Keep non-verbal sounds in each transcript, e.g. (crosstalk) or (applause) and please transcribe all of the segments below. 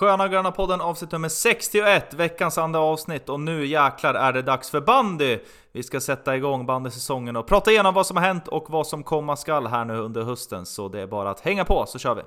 Sköna Gröna podden avsnitt nummer 61, veckans andra avsnitt och nu jäklar är det dags för bandy! Vi ska sätta igång bandysäsongen och prata igenom vad som har hänt och vad som komma skall här nu under hösten, så det är bara att hänga på så kör vi!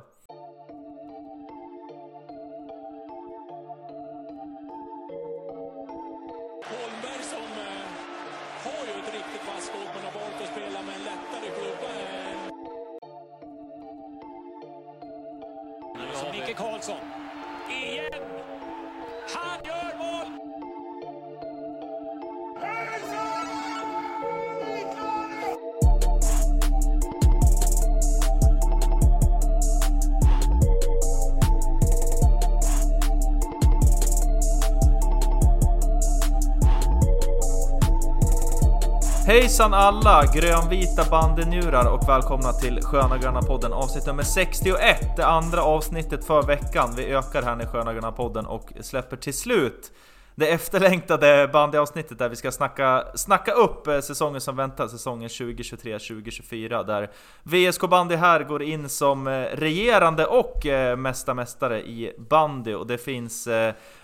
Hejsan alla grönvita bandenjurar och välkomna till Sköna Gröna podden avsnitt nummer 61, det andra avsnittet för veckan. Vi ökar här i Sköna Gröna podden och släpper till slut det efterlängtade bandyavsnittet där vi ska snacka, snacka upp eh, säsongen som väntar, säsongen 2023-2024 där VSK Bandy här går in som eh, regerande och eh, mesta mästare i bandy och det finns,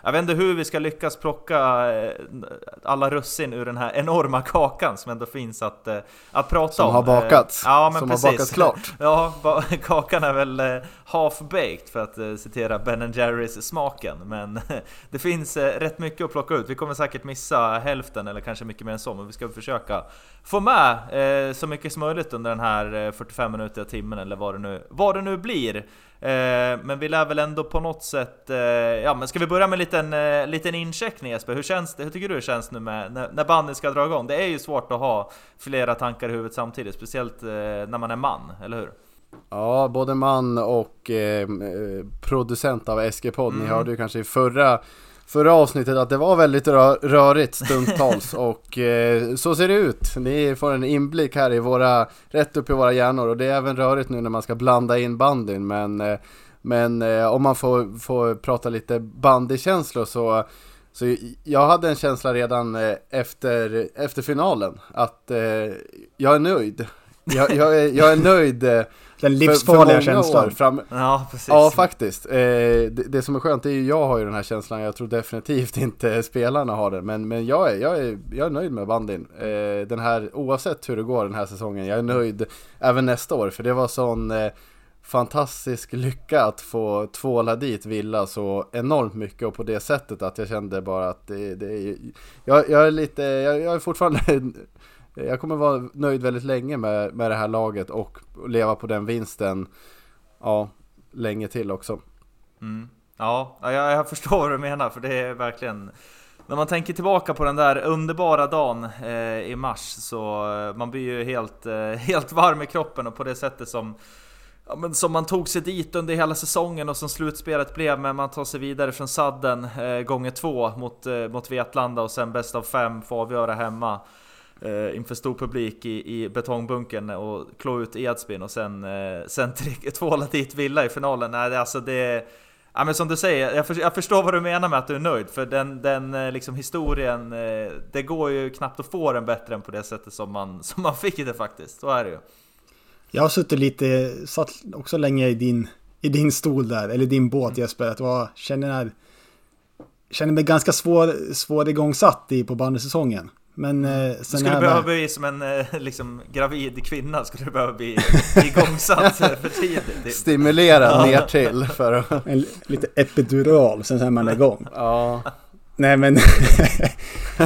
jag vet inte hur vi ska lyckas plocka alla russin ur den här enorma kakan som ändå finns att, att prata som om. Som har bakats, ja, men som precis. har bakats klart. (laughs) Ja, (laughs) kakan är väl half-baked för att citera Ben Jerrys smaken, men (laughs) det finns rätt mycket att plocka ut. Vi kommer säkert missa hälften eller kanske mycket mer än så, men vi ska försöka få med eh, så mycket som möjligt under den här 45 minuter timmen eller vad det nu, vad det nu blir. Eh, men vi lär väl ändå på något sätt... Eh, ja, men ska vi börja med en liten, eh, liten incheckning Jesper? Hur, känns det, hur tycker du det känns nu med, när, när banden ska dra igång? Det är ju svårt att ha flera tankar i huvudet samtidigt, speciellt eh, när man är man, eller hur? Ja, både man och eh, producent av SG-podd. Mm. Ni hörde ju kanske i förra, förra avsnittet att det var väldigt rö rörigt stundtals (laughs) och eh, så ser det ut. Ni får en inblick här i våra, rätt upp i våra hjärnor och det är även rörigt nu när man ska blanda in bandyn men, eh, men eh, om man får, får prata lite bandykänslor så så jag hade en känsla redan efter, efter finalen att eh, jag är nöjd. Jag, jag, är, jag är nöjd den livsfarliga känslan. Fram... Ja, precis. Ja, faktiskt. Eh, det, det, som är skönt är ju jag har ju den här känslan. Jag tror definitivt (laughs) inte spelarna har den. Men, men jag, är, jag, är, jag är nöjd med bandin. Eh, den här, oavsett hur det går den här säsongen. Jag är nöjd även nästa år. För det var sån eh, fantastisk lycka att få tvåla dit Villa så enormt mycket. Och på det sättet att jag kände bara att det, det är... Jag, jag är lite, jag, jag är fortfarande jag kommer vara nöjd väldigt länge med, med det här laget och leva på den vinsten ja, länge till också. Mm. Ja, jag, jag förstår vad du menar för det är verkligen när man tänker tillbaka på den där underbara dagen eh, i mars så eh, man blir ju helt, eh, helt varm i kroppen och på det sättet som ja, men som man tog sig dit under hela säsongen och som slutspelet blev men man tar sig vidare från sadden eh, gånger två mot, eh, mot Vetlanda och sen bäst av fem får avgöra hemma eh, inför stor publik i, i betongbunkern och klå ut Edsbyn och sen, eh, sen (laughs) tvåla dit Villa i finalen. Nej, alltså det... Ja men som du säger, jag, för, jag, förstår vad du menar med att du är nöjd, för den, den eh, liksom historien, eh, det går ju knappt att få den bättre än på det sättet som man, (laughs) som man fick det faktiskt, så är det ju. Jag har suttit lite, satt också länge i din, i din stol där, eller din båt mm. Jesper, att jag känner, känner mig ganska svår, svår igångsatt i, på bandysäsongen. Men eh, sen du skulle behöva med... bli som en eh, (laughs) liksom, gravid kvinna, skulle du behöva bli (laughs) igångsatt för tidigt. Stimulera ja. ner till för att... (laughs) En, lite epidural, sen är man igång. Ja. Nej men,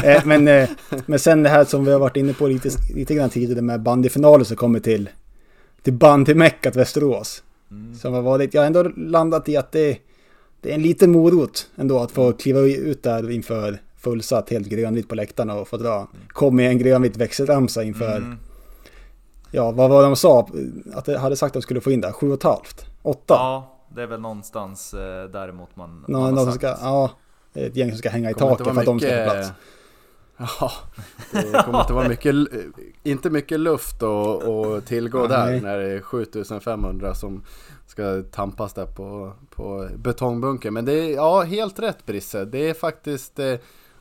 eh, men, eh, men sen det här som vi har varit inne på lite, lite grann tidigare med bandyfinalen som kommer till, till bandymeckat Västerås. Mm. Som har varit, jag har ändå landat i att det, det är en liten morot ändå att få kliva ut där inför fullsatt, helt grönvitt på läktarna och få dra. Kom med en grönvit växelramsa inför... Mm. Ja, vad var det de sa? Att de hade sagt att de skulle få in där? Sju och ett halvt? Åtta? Ja, det är väl någonstans eh, däremot man, Nå, man har sagt. Ska, ja, ett gäng som ska hänga i taket för att mycket... de ska få plats. (laughs) Ja, det kommer inte vara mycket, inte mycket luft att, tillgå där när det är 7500 som ska tampas där på, på betongbunken. Men det är ja, helt rätt Brisse. Det är faktiskt eh,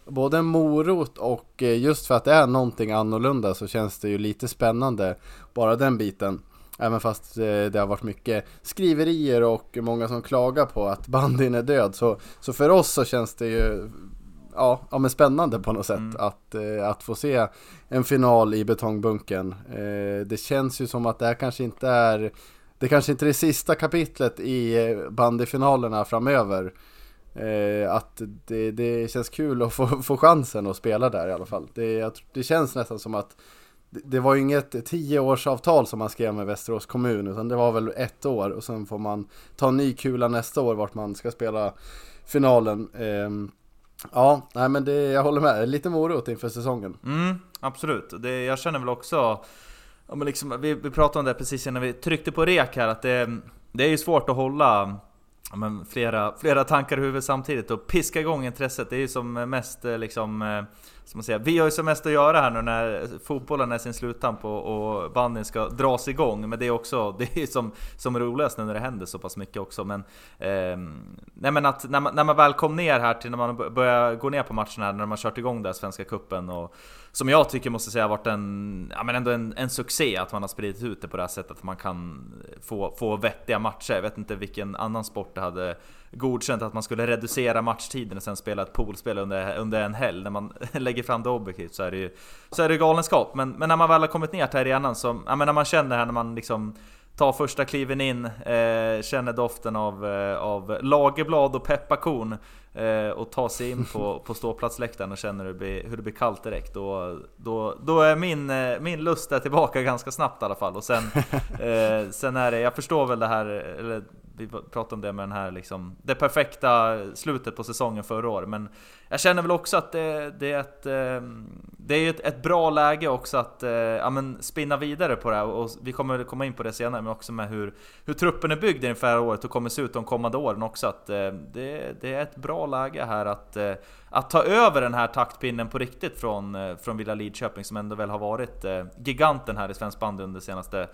både en morot och eh, just för att det är någonting annorlunda så känns det ju lite spännande. Bara den biten. Även fast eh, det har varit mycket skriverier och många som klagar på att bandyn är död. Så, så för oss så känns det ju ja, ja men spännande på något sätt mm. att, eh, att få se en final i betongbunken. Eh, det känns ju som att det här kanske inte är det kanske inte är det sista kapitlet i eh, bandyfinalerna framöver. Eh, att det, det känns kul att få, få chansen att spela där i alla fall. Det, det känns nästan som att det, det var ju inget tioårsavtal som man skrev med Västerås kommun utan det var väl ett år och sen får man ta en ny kula nästa år vart man ska spela finalen. Eh, ja, nej men det, jag håller med. Lite morot inför säsongen. Mm, absolut. Det, jag känner väl också Ja, men liksom, vi, vi pratade om det precis innan vi tryckte på rek här, att det, det är ju svårt att hålla ja, men flera, flera tankar i huvudet samtidigt och piska igång intresset. Det är ju som mest eh, liksom eh, som man säger, vi har ju som mest att göra här nu när fotbollen är sin sluttamp och, och bandyn ska dras igång. Men det är också, (laughs) det är som, som roligast nu när det händer så pass mycket också. Men, eh, nej men att när man, när man väl kom ner här till när man börjar gå ner på matcherna, när man har kört igång där Svenska Kuppen och som jag tycker måste säga har varit en, ja men ändå en, en succé att man har spridit ut det på det här sättet att man kan få, få vettiga matcher. Jag vet inte vilken annan sport det hade godkänt att man skulle reducera matchtiden och sen spela ett poolspel under, under en helg. När man (laughs) lägger fram det objektivt så är det ju så är det galenskap. Men, men när man väl har kommit ner till arenan så, ja men när man känner här när man liksom tar första kliven in, eh, känner doften av, eh, av lagerblad och pepparkorn eh, och tar sig in på, (laughs) på ståplatsläktaren och känner hur det blir, hur det blir kallt direkt. Då, då, då är min, eh, min lust där tillbaka ganska snabbt i alla fall. Och sen, (laughs) eh, sen är det, jag förstår väl det här, eller vi pratade om det med den här liksom, det perfekta slutet på säsongen förra året. Men jag känner väl också att det, det är ett, ehm, det är ett, ett bra läge också att eh, ja, men spinna vidare på det här. Och vi kommer komma in på det senare, men också med hur, hur truppen är byggd inför det här året och kommer se ut de kommande åren också. Att eh, det, det är ett bra läge här att, eh, att ta över den här taktpinnen på riktigt från, från Villa Lidköping som ändå väl har varit giganten här i svensk bandy under senaste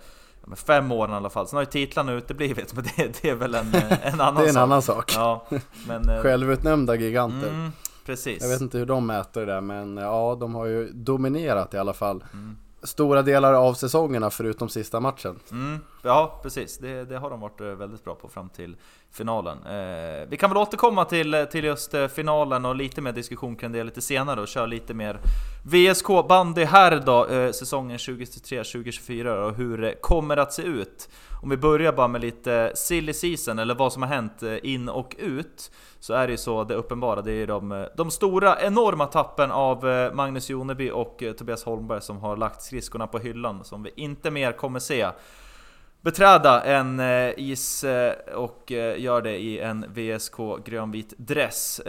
fem åren i alla fall. Sen har ju titlarna uteblivit, men det, det är väl en, (laughs) en annan sak. det är en sak. annan sak. Ja, men, eh, Självutnämnda giganter. Mm, precis. Jag vet inte hur de mäter det, men ja, de har ju dominerat i alla fall. Mm stora delar av säsongerna förutom sista matchen. Mm, ja, precis. Det, det, har de varit eh, väldigt bra på fram till finalen. Eh, vi kan väl återkomma till, eh, till just eh, finalen och lite mer diskussion kring det lite senare och köra lite mer VSK bandy här då, eh, säsongen 2023-2024 och hur det kommer att se ut. Om vi börjar bara med lite silly season, eller vad som har hänt in och ut så är det ju så, det uppenbara, det är de, de stora enorma tappen av Magnus Joneby och Tobias Holmberg som har lagt skridskorna på hyllan, som vi inte mer kommer se beträda en eh, is och gör det i en VSK grönvit dress.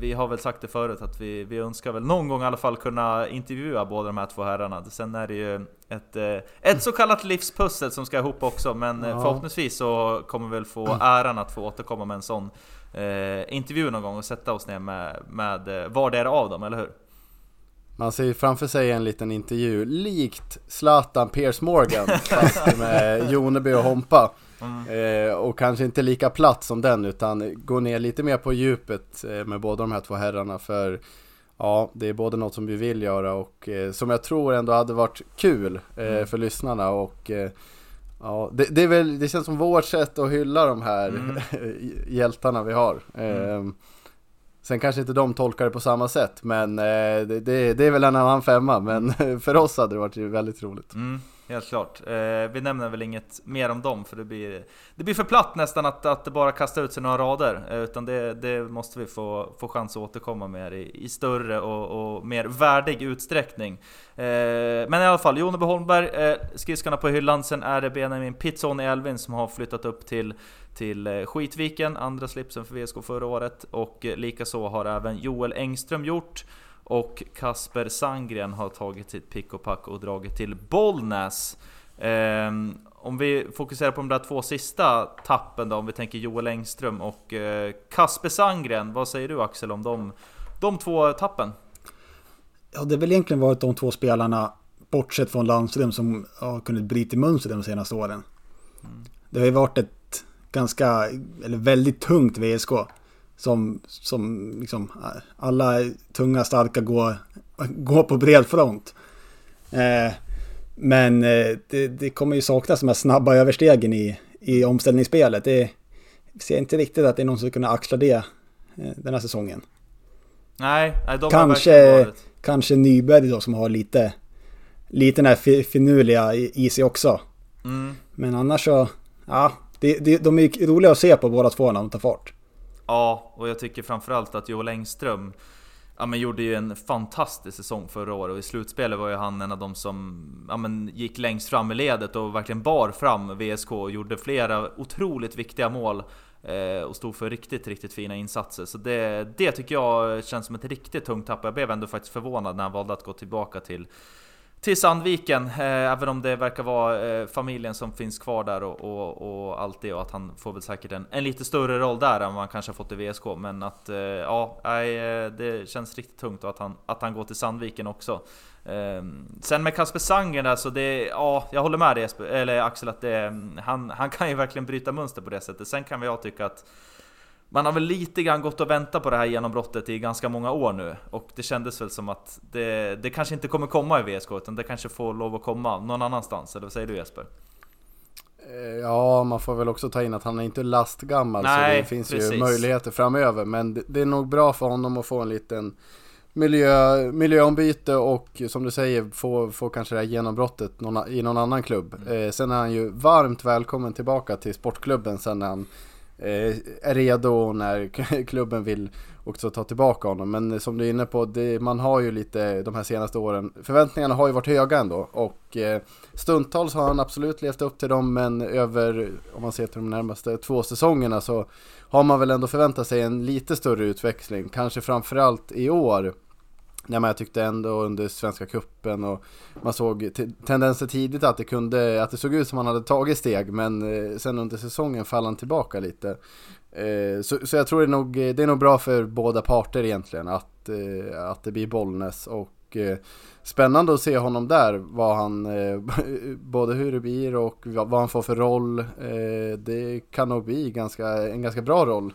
Vi har väl sagt det förut att vi, vi önskar väl någon gång i alla fall kunna intervjua båda de här två herrarna. Sen är det ju ett, ett så kallat livspussel som ska ihop också, men ja. förhoppningsvis så kommer vi väl få (clears throat) äran att få återkomma med en sån eh, intervju någon gång och sätta oss ner med, med eh, vardera av dem, eller hur? Man ser framför sig en liten intervju likt Zlatan Piers Morgan (laughs) fast med Joneby och Hompa. Mm. Eh, och kanske inte lika platt som den utan gå ner lite mer på djupet eh, med båda de här två herrarna för Ja, det är både något som vi vill göra och eh, som jag tror ändå hade varit kul eh, mm. för lyssnarna och eh, Ja, det, det, väl, det känns som vårt sätt att hylla de här mm. (laughs) hjältarna vi har. Sen kanske inte de tolkar det på samma sätt, men eh, det, det, det, är väl en annan femma. Men (laughs) för oss hade det varit väldigt roligt. Mm. Helt klart. Eh, vi nämner väl inget mer om dem för det blir, det blir för platt nästan att, att bara kasta ut sig några rader. Eh, utan det, det, måste vi få, få chans att återkomma med i, i större och, och, mer värdig utsträckning. Eh, men i alla fall, Joneby Holmberg, eh, skridskorna på hyllan. Sen är det Benjamin Pizzoni i Elvin som har flyttat upp till till eh, Skitviken, andra slipsen för VSK förra året. Och eh, likaså har även Joel Engström gjort. Och Kasper Sangren har tagit sitt pick och pack och dragit till Bollnäs. Eh, om vi fokuserar på de där två sista tappen då, om vi tänker Joel Engström och eh, Kasper Sangren. Vad säger du Axel om de, de två tappen? Ja, det har väl egentligen varit de två spelarna, bortsett från Landström, som har kunnat bryta mönster de senaste åren. Mm. Det har ju varit ett ganska, eller väldigt tungt VSK. Som, som liksom alla tunga starka går, (laughs) går på bred front. Eh, Men eh, det, det kommer ju saknas de här snabba överstegen i, i omställningsspelet. Det ser inte riktigt att det är någon som kunna axla det eh, den här säsongen. Nej, nej de Kanske, kanske Nyberg då som har lite, lite den här fi- finurliga i, i sig också. Mm. Men annars så, ja, det, det, de är roliga att se på båda två när de tar fart. Ja, och jag tycker framförallt att Joel Engström Ja men gjorde ju en fantastisk säsong förra året och i slutspelet var ju han en av de som ja, men gick längst fram i ledet och verkligen bar fram VSK och gjorde flera otroligt viktiga mål eh, och stod för riktigt, riktigt fina insatser. Så det, det tycker jag känns som ett riktigt tungt tapp. Jag blev ändå faktiskt förvånad när han valde att gå tillbaka till till Sandviken, eh, även om det verkar vara eh, familjen som finns kvar där och, och, och allt det och att han får väl säkert en, en lite större roll där än vad han kanske har fått i VSK. Men att eh, ja, eh, det känns riktigt tungt och att han, att han går till Sandviken också. Ehm, sen med Kasper Sanger där så det, ja, jag håller med dig Jesper, eller Axel att det, mm, han, han kan ju verkligen bryta mönster på det sättet. Sen kan väl jag tycka att man har väl lite grann gått och väntat på det här genombrottet i ganska många år nu och det kändes väl som att det, det kanske inte kommer komma i VSK utan det kanske får lov att komma någon annanstans, eller vad säger du Jesper? Eh, Ja, man får väl också ta in att han är inte lastgammal Nej, så det finns precis. ju möjligheter framöver. Men det, det är nog bra för honom att få en liten miljö, miljöombyte och som du säger få, få kanske det här genombrottet någon, i någon annan klubb. Mm. Eh, sen är han ju varmt välkommen tillbaka till sportklubben sen när han Eh, är redo när (laughs) klubben vill också ta tillbaka honom. Men eh, som du är inne på, det, man har ju lite de här senaste åren, förväntningarna har ju varit höga ändå och eh, stundtals har han absolut levt upp till dem men över, om man ser till de närmaste två säsongerna så har man väl ändå förväntat sig en lite större utväxling, kanske framförallt i år. Nej, men jag tyckte ändå under Svenska Kuppen och man såg tendenser tidigt att det kunde, att det såg ut som han hade tagit steg men eh, sen under säsongen faller han tillbaka lite. Eh, så, så jag tror det är, nog, det är nog bra för båda parter egentligen att, eh, att det blir Bollnäs och spännande att se honom där, vad han, (laughs) både hur det blir och vad, han får för roll. Det kan nog bli ganska, en ganska bra roll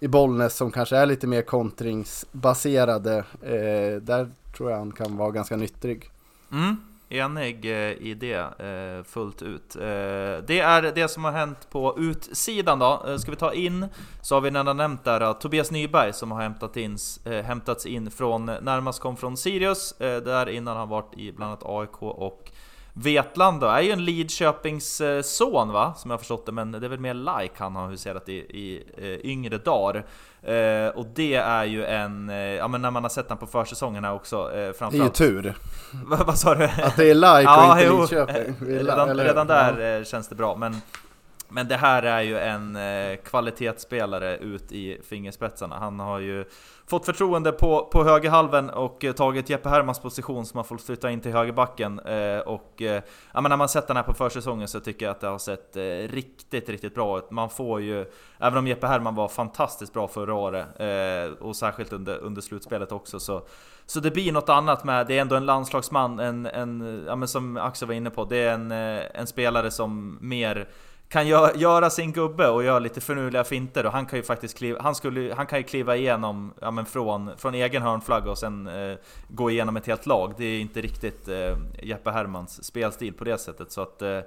i Bollnäs som kanske är lite mer kontringsbaserade. Eh, där tror jag han kan vara ganska nyttig. Mm, enig eh, i det eh, fullt ut. Eh, det är det som har hänt på utsidan då. Eh, ska vi ta in så har vi redan nämnt där att Tobias Nyberg som har hämtat in, eh, hämtats in från, närmast kom från Sirius, eh, där innan han varit i bland annat AIK och Vetlanda är ju en Lidköpings eh, son va, som jag förstått det, men det är väl mer like han har huserat i, i eh, yngre dagar. Eh, och det är ju en, eh, ja men när man har sett den på försäsongen här också, eh, Det är ju framförallt... tur (laughs) Vad, sa du? att det är like Ja, och inte jo. Lidköping. Redan, redan ja. där eh, känns det bra, men men det här är ju en eh, kvalitetsspelare ut i fingerspetsarna. Han har ju fått förtroende på, på högerhalven och eh, tagit Jeppe Hermans position som har fått flytta in till högerbacken. Eh, och ja, men när man sett den här på försäsongen så tycker jag att det har sett riktigt, riktigt bra ut. Man får ju, även om Jeppe Herman var fantastiskt bra förra året och särskilt under, under slutspelet också så så det blir något annat med, det är ändå en landslagsman, en, en, ja, men som Axel var inne på, det är en, en spelare som mer kan gö göra sin gubbe och göra lite förnuliga finter och han kan ju faktiskt kliva, han skulle, han kan ju kliva igenom ja, men från, från egen hörnflagga och sen eh, gå igenom ett helt lag. Det är inte riktigt eh, Jeppe Hermans spelstil på det sättet så att eh,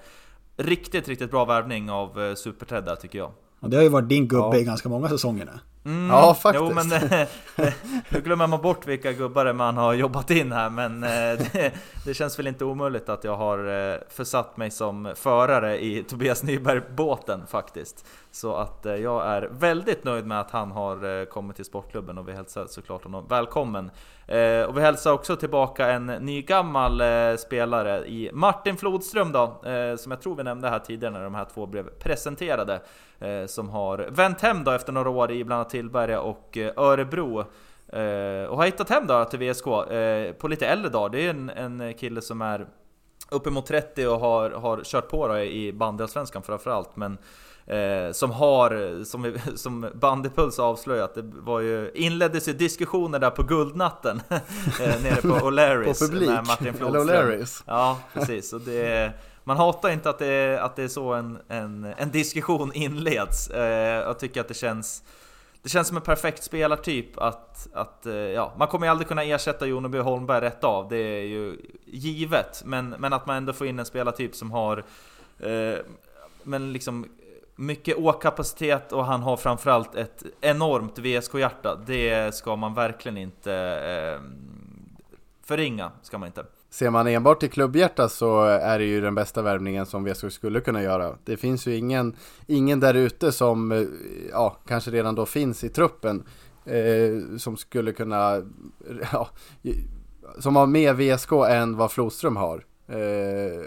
Riktigt, riktigt bra värvning av eh, Super-Ted där tycker jag. Och det har ju varit din gubbe Ja. i ganska många säsonger nu. Mm, Ja, faktiskt. Jo, men eh, (laughs) nu glömmer man bort vilka gubbar man har jobbat in här, men eh, det, det känns väl inte omöjligt att jag har eh, försatt mig som förare i Tobias Nyberg-båten faktiskt. Så att eh, jag är väldigt nöjd med att han har eh, kommit till sportklubben och vi hälsar såklart honom välkommen. Eh, och vi hälsar också tillbaka en nygammal gammal spelare i Martin Flodström då, som jag tror vi nämnde här tidigare när de här två blev presenterade. Som har vänt hem då efter några år i bland annat Tillberga och Örebro. Och har hittat hem då till VSK på lite äldre dagar. Det är en, en kille som är uppemot 30 och har, har kört på då i bandyallsvenskan framförallt. Men Eh, som har, som, (laughs) som Bandypuls avslöjat, det var ju, inleddes ju diskussioner där på guldnatten (laughs) eh, nere på O'Larrys (laughs) På publik, med Martin Flodström. Ja, precis. Och det, man hatar inte att det, att det är så en, en, en diskussion inleds. Eh, jag tycker att det känns det känns som en perfekt spelartyp att, att eh, ja, man kommer ju aldrig kunna ersätta Joneby och Holmberg rätt av, det är ju givet. Men, men att man ändå får in en spelartyp som har eh, men liksom mycket åkapacitet och han har framförallt ett enormt VSK-hjärta. Det ska man verkligen inte eh, förringa, ska man inte. Ser man enbart till klubbhjärta så är det ju den bästa värvningen som VSK skulle kunna göra. Det finns ju ingen, ingen där ute som eh, ja, kanske redan då finns i truppen eh, som skulle kunna, (laughs) ja, som har mer VSK än vad Flodström har. Eh,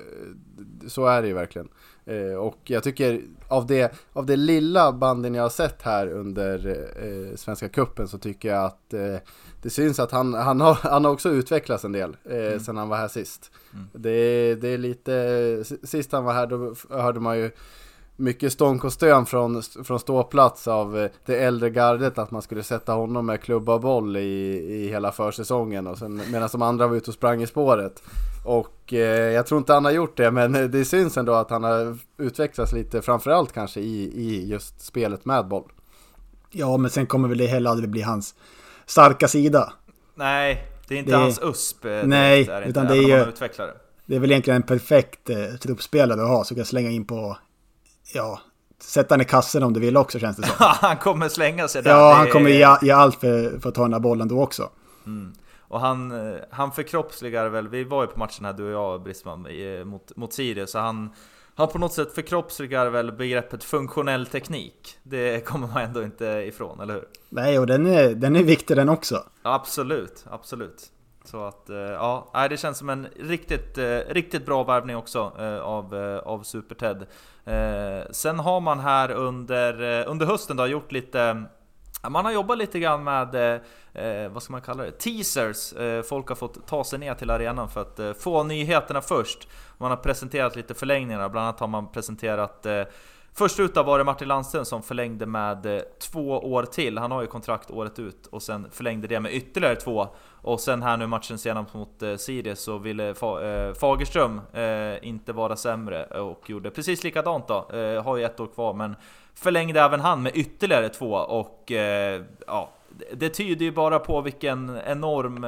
så är det ju verkligen. Eh, och jag tycker av det, av det lilla banden jag har sett här under eh, Svenska Kuppen så tycker jag att eh, det syns att han, han, har, (laughs) han har också utvecklats en del eh, mm. sen han var här sist. Mm. Det, det är lite, sist han var här då hörde man ju mycket stånk och stön från, från ståplats av eh, det äldre gardet att man skulle sätta honom med klubba och boll i, i hela försäsongen och sen medan de andra var ute och sprang i spåret. Och eh, jag tror inte han har gjort det men det syns ändå att han har utvecklats lite framförallt kanske i, i just spelet med boll. Ja men sen kommer väl det heller aldrig bli hans starka sida. Nej, det är inte det, hans USP. Nej, det är utan det är ju... Det är väl egentligen en perfekt eh, truppspelare att ha, så kan slänga in på ja, sätta han i kassen om du vill också känns det som. (laughs) han kommer slänga sig där. Ja, han kommer ge, ge allt för, för att ta den här bollen då också. Mm. Och han, eh, han förkroppsligar väl, vi var ju på matchen här du och jag Brisman mot, mot Sirius, så han, han på något sätt förkroppsligar väl begreppet funktionell teknik. Det kommer man ändå inte ifrån, eller hur? Nej, och den är, den är viktig den också. Absolut, absolut. Så att, eh, ja, det känns som en riktigt, eh, riktigt bra värvning också av, av Super-Ted. Eh, sen har man här under, eh, under hösten då gjort lite man har jobbat lite grann med, eh, eh, vad ska man kalla det, teasers. Eh, folk har fått ta sig ner till arenan för att eh, få nyheterna först. Man har presenterat lite förlängningar, bland annat har man presenterat eh, Först ut var det Martin Landström som förlängde med eh, två år till. Han har ju kontrakt året ut och sen förlängde det med ytterligare två. Och sen här nu matchen senast mot eh, Sirius så ville Fa eh, Fagerström eh, inte vara sämre och gjorde precis likadant då. Eh, har ju ett år kvar men förlängde även han med ytterligare två och eh, ja, det tyder ju bara på vilken enorm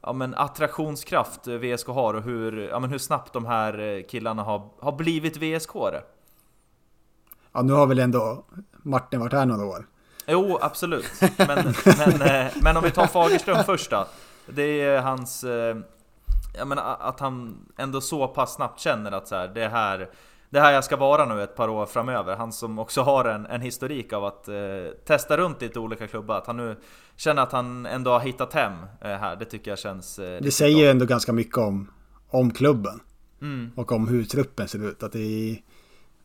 ja, men attraktionskraft VSK har och hur, ja, men hur snabbt de här eh, killarna har, har blivit VSK. -are. Ja, nu har väl ändå Martin varit här några år. Jo, absolut. Men, men, eh, men om vi tar Fagerström (laughs) först då. Det är hans... Eh, jag menar att han ändå så pass snabbt känner att så här, det här det här jag ska vara nu ett par år framöver. Han som också har en, en historik av att eh, testa runt lite olika klubbar. Att han nu känner att han ändå har hittat hem eh, här. Det tycker jag känns... Eh, det säger ju ändå ganska mycket om, om klubben. Mm. Och om hur truppen ser ut. Att det är,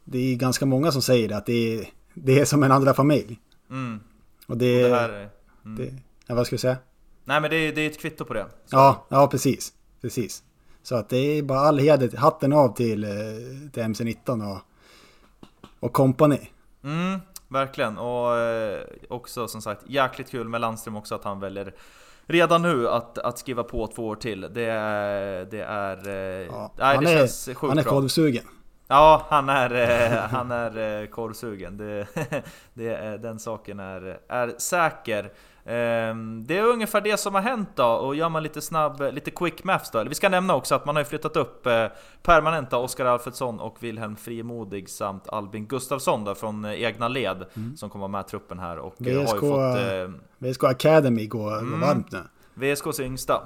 det är ganska många som säger det, att det är, det är som en andra familj. Mm. Och det, och det, här, mm. det ja, vad ska jag säga? Nej men det är, det är ett kvitto på det. Så. Ja, ja precis. Precis. Så att det är bara all heder, hatten av till, eh, till MC19 och, och company. Mm, verkligen. Och eh, också som sagt jäkligt kul med Landström också att han väljer redan nu att, att skriva på två år till. Det är... Det är eh, ja, nej, det är känns sjukt han är korvsugen. Ja, han är, han är korvsugen. Det, (laughs) det, den saken är, är säker. Ehm, det är ungefär det som har hänt då, och gör man lite snabb, lite quick maths då. Vi ska nämna också att man har flyttat upp eh, permanenta Oskar Alfredsson och Wilhelm Frimodig samt Albin Gustafsson då, från eh, egna led mm. som kommer vara med truppen här och VSK, har ju fått... Eh, VSK Academy går, mm, varmt nu. VSKs yngsta.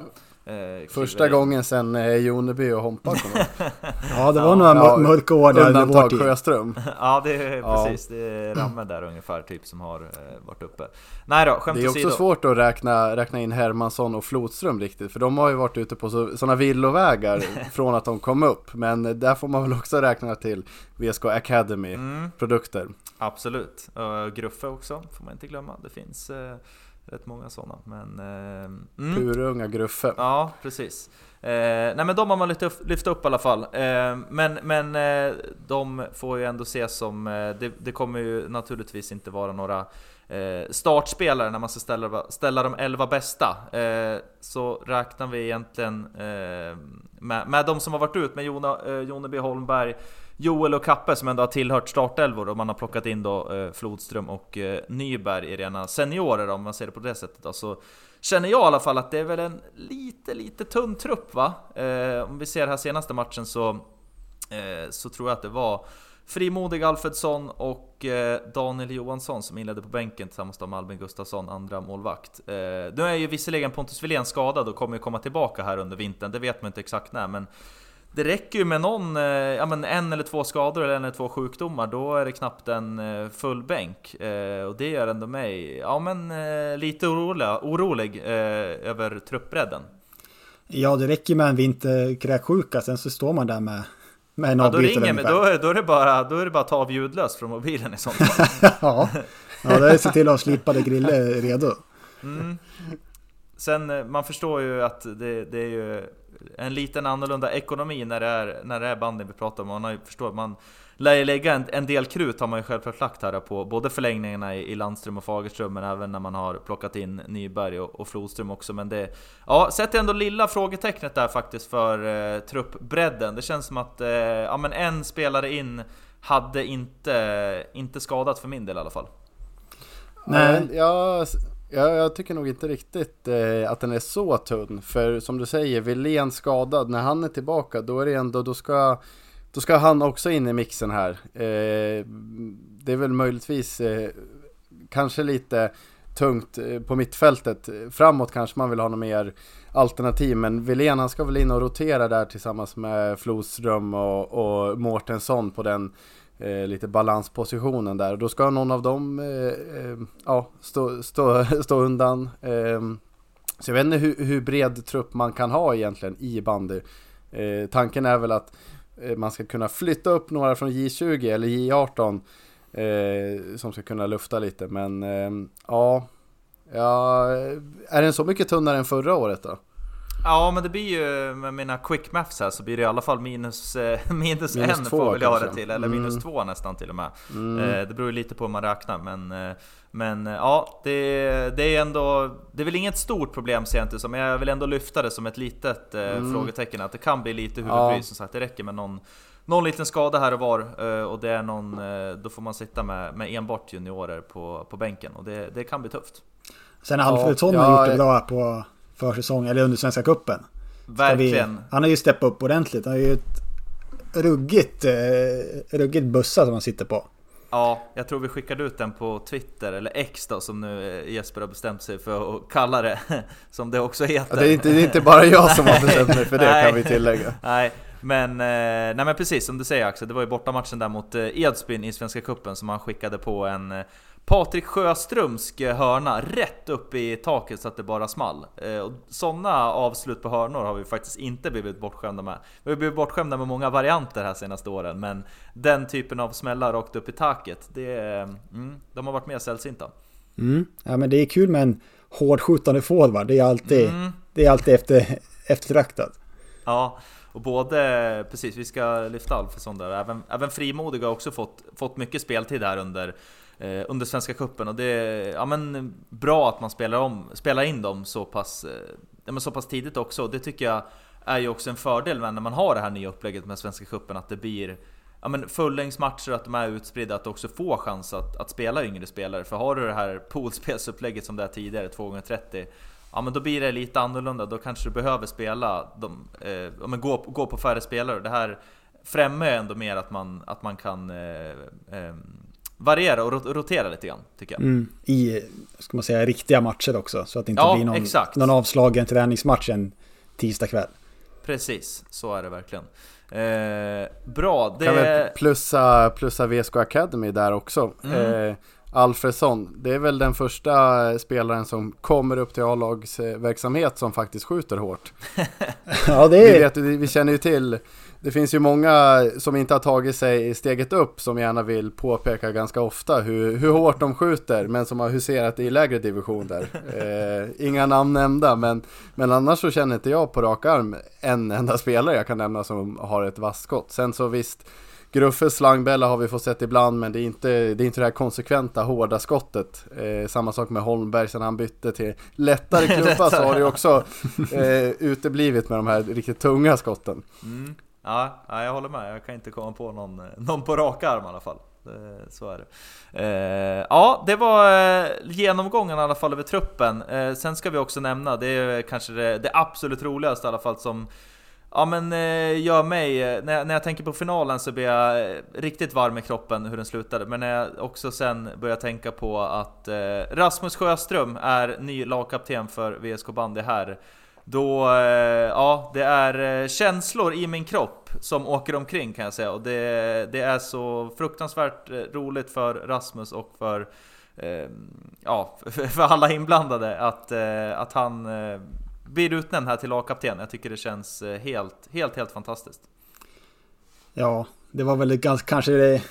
Eh, Första gången sen eh, Joneby och Hompa kom (laughs) ja, det var ja, några ja, mörka år där Undantag Sjöström. (laughs) ja, det är ja. precis. Det är (clears throat) Ramme där ungefär typ som har eh, varit uppe. Nej då, skämt Det är också sidor. svårt att räkna, räkna in Hermansson och Flodström riktigt. För de har ju varit ute på sådana villovägar (laughs) från att de kom upp. Men där får man väl också räkna till VSK Academy-produkter. Mm. Absolut. Uh, Gruffe också, får man inte glömma. Det finns uh, rätt många sådana. Men, eh, mm. Purunga Gruffe. Ja, precis. Eh, nej men de har man lyft upp, lyft upp i alla fall. Eh, men men eh, de får ju ändå ses som, eh, det, det, kommer ju naturligtvis inte vara några Eh, startspelare när man ska ställa, ställa de 11 bästa. Eh, så räknar vi egentligen eh, med, med de som har varit ut med Jona, Joneby Holmberg, Joel och Kappe som ändå har tillhört startelvor och man har plockat in då eh, Flodström och eh, Nyberg i rena seniorer om man ser det på det sättet. Då. Så känner jag i alla fall att det är väl en lite, lite tunn trupp va? Eh, om vi ser här senaste matchen så, eh, så tror jag att det var Frimodig Alfredsson och eh, Daniel Johansson som inledde på bänken tillsammans med Albin Gustafsson, andra målvakt. Eh, nu är ju visserligen Pontus Wilén skadad och kommer ju komma tillbaka här under vintern, det vet man inte exakt när, men det räcker ju med någon, eh, ja men en eller två skador eller en eller två sjukdomar, då är det knappt en full bänk. Och det gör ändå mig, ja men lite orolig, orolig över truppbredden. Ja, det räcker med en vinterkräksjuka, sen så står man där med, med en ja, då ringer mig, då, då, är det bara, då är det bara att ta av ljudlöst från mobilen i sånt fall. (laughs) ja, ja, det är se till att ha slipade griller redo. Mm. Sen, man förstår ju att det, det är ju en liten annorlunda ekonomi när det är, när det är banden vi pratar om. Man har ju förstått, man lär ju lägga en, en, del krut har man ju självklart lagt här på både förlängningarna i, i Landström och Fagerström men även när man har plockat in Nyberg och, och Flodström också. Men det, ja, sätter ändå lilla frågetecknet där faktiskt för eh, truppbredden. Det känns som att eh, ja, men en spelare in hade inte, inte skadat för min del i alla fall. Nej, jag Ja, jag tycker nog inte riktigt eh, att den är så tunn. För som du säger, Wilén skadad, när han är tillbaka då är det ändå, då ska, då ska han också in i mixen här. Eh, det är väl möjligtvis eh, kanske lite tungt eh, på mittfältet. Framåt kanske man vill ha något mer alternativ, men Wilén han ska väl in och rotera där tillsammans med Flodström och, och Mårtensson på den eh, lite balanspositionen där. Och då ska någon av dem eh, eh ja, stå, stå, (laughs) stå undan. Eh, så jag vet inte hur, hur, bred trupp man kan ha egentligen i bandy. Eh, tanken är väl att man ska kunna flytta upp några från J20 eller J18 eh, som ska kunna lufta lite. Men ehm, ja, ja, är den så mycket tunnare än förra året då? Ja men det blir ju med mina quick maths här så blir det i alla fall minus, eh, (laughs) minus, minus en två, får väl jag det till, eller mm. minus två nästan till och med. Mm. Eh, det beror ju lite på hur man räknar men eh, men ja, det, det är ändå... Det är väl inget stort problem ser jag inte som, men jag vill ändå lyfta det som ett litet mm. frågetecken att det kan bli lite huvudbry ja. som sagt. Det räcker med någon, någon liten skada här och var och det är någon, då får man sitta med, med enbart juniorer på, på bänken och det, det kan bli tufft. Sen Alfredsson ja, har gjort det bra på försäsong, eller under Svenska Cupen. Verkligen. Vi, han har ju steppat upp ordentligt. Han har ju ett ruggigt, eh, ruggigt bussa som han sitter på. Ja, jag tror vi skickade ut den på Twitter, eller X då, som nu eh, Jesper har bestämt sig för att kalla det, (laughs) som det också heter. Ja, det, är inte, det är inte bara jag som har bestämt mig för det kan vi tillägga. (laughs) Nej, men, eh, nej men precis som du säger Axel, det var ju bortamatchen där mot eh, Edsbyn i Svenska Cupen som han skickade på en Patrik Sjöströms hörna rätt upp i taket så att det bara small. Eh, sådana avslut på hörnor har vi faktiskt inte blivit bortskämda med. Vi har blivit bortskämda med många varianter här senaste åren, men den typen av smällar rakt upp i taket, det, mm, de har varit mer sällsynta. Mm. Ja men det är kul med en hårdskjutande forward, det är alltid, mm. det är alltid efter, eftertraktat. Ja, och både, precis, vi ska lyfta Alfredsson där, även, även Frimodig har också fått, fått mycket speltid här under Eh, under Svenska Cupen och det är ja, men, bra att man spelar, om, spelar in dem så pass, eh, ja, men så pass tidigt också. Det tycker jag är ju också en fördel när man har det här nya upplägget med Svenska Cupen att det blir ja, men fullängdsmatcher, att de är utspridda, att du också får chans att, att spela yngre spelare. För har du det här poolspelsupplägget som det är tidigare, 2x30 Ja men då blir det lite annorlunda, då kanske du behöver spela, de, eh, ja, men gå, gå på färre spelare. Det här främjar ändå mer att man, att man kan eh, eh, variera och rotera lite grann, tycker jag. Mm, I, ska man säga, riktiga matcher också. Så att det inte ja, blir någon, exakt. någon avslagen träningsmatch en tisdag kväll. Precis, så är det verkligen. Eh, bra, det... Kan vi plussa, plussa VSK Academy där också. Mm. Eh, Alfredsson, det är väl den första spelaren som kommer upp till A-lagsverksamhet som faktiskt skjuter hårt. (laughs) ja, det är... vi, vet, vi känner ju till det finns ju många som inte har tagit sig steget upp som gärna vill påpeka ganska ofta hur, hur hårt de skjuter men som har huserat i lägre divisioner. (laughs) Eh, inga namn nämnda men, men annars så känner inte jag på rak arm en enda spelare jag kan nämna som har ett vasst skott. Sen så visst Gruffes slangbella har vi fått sett ibland men det är inte det, är inte det här konsekventa hårda skottet. Eh, samma sak med Holmberg sen han bytte till lättare (laughs) klubba så har det ju också eh, uteblivit med de här riktigt tunga skotten. Mm. Ja, ja, jag håller med. Jag kan inte komma på någon, eh, någon på rak arm i alla fall. Så är det. Eh, ja, det var eh, genomgången i alla fall över truppen. Eh, sen ska vi också nämna, det är kanske det, det absolut roligaste i alla fall som Ja men eh, gör mig, när jag, när jag tänker på finalen så blir jag riktigt varm i kroppen hur den slutade. Men när jag också sen börjar tänka på att Rasmus Sjöström är ny lagkapten för VSK Bandy här. Då, eh, ja, det är eh, känslor i min kropp som åker omkring kan jag säga. Och det, det är så fruktansvärt eh, roligt för Rasmus och för, ja, (laughs) för alla inblandade att, att han blir utnämnd här till lagkapten. Jag tycker det känns helt, helt, helt fantastiskt. Ja, det var väl ganska, kanske det...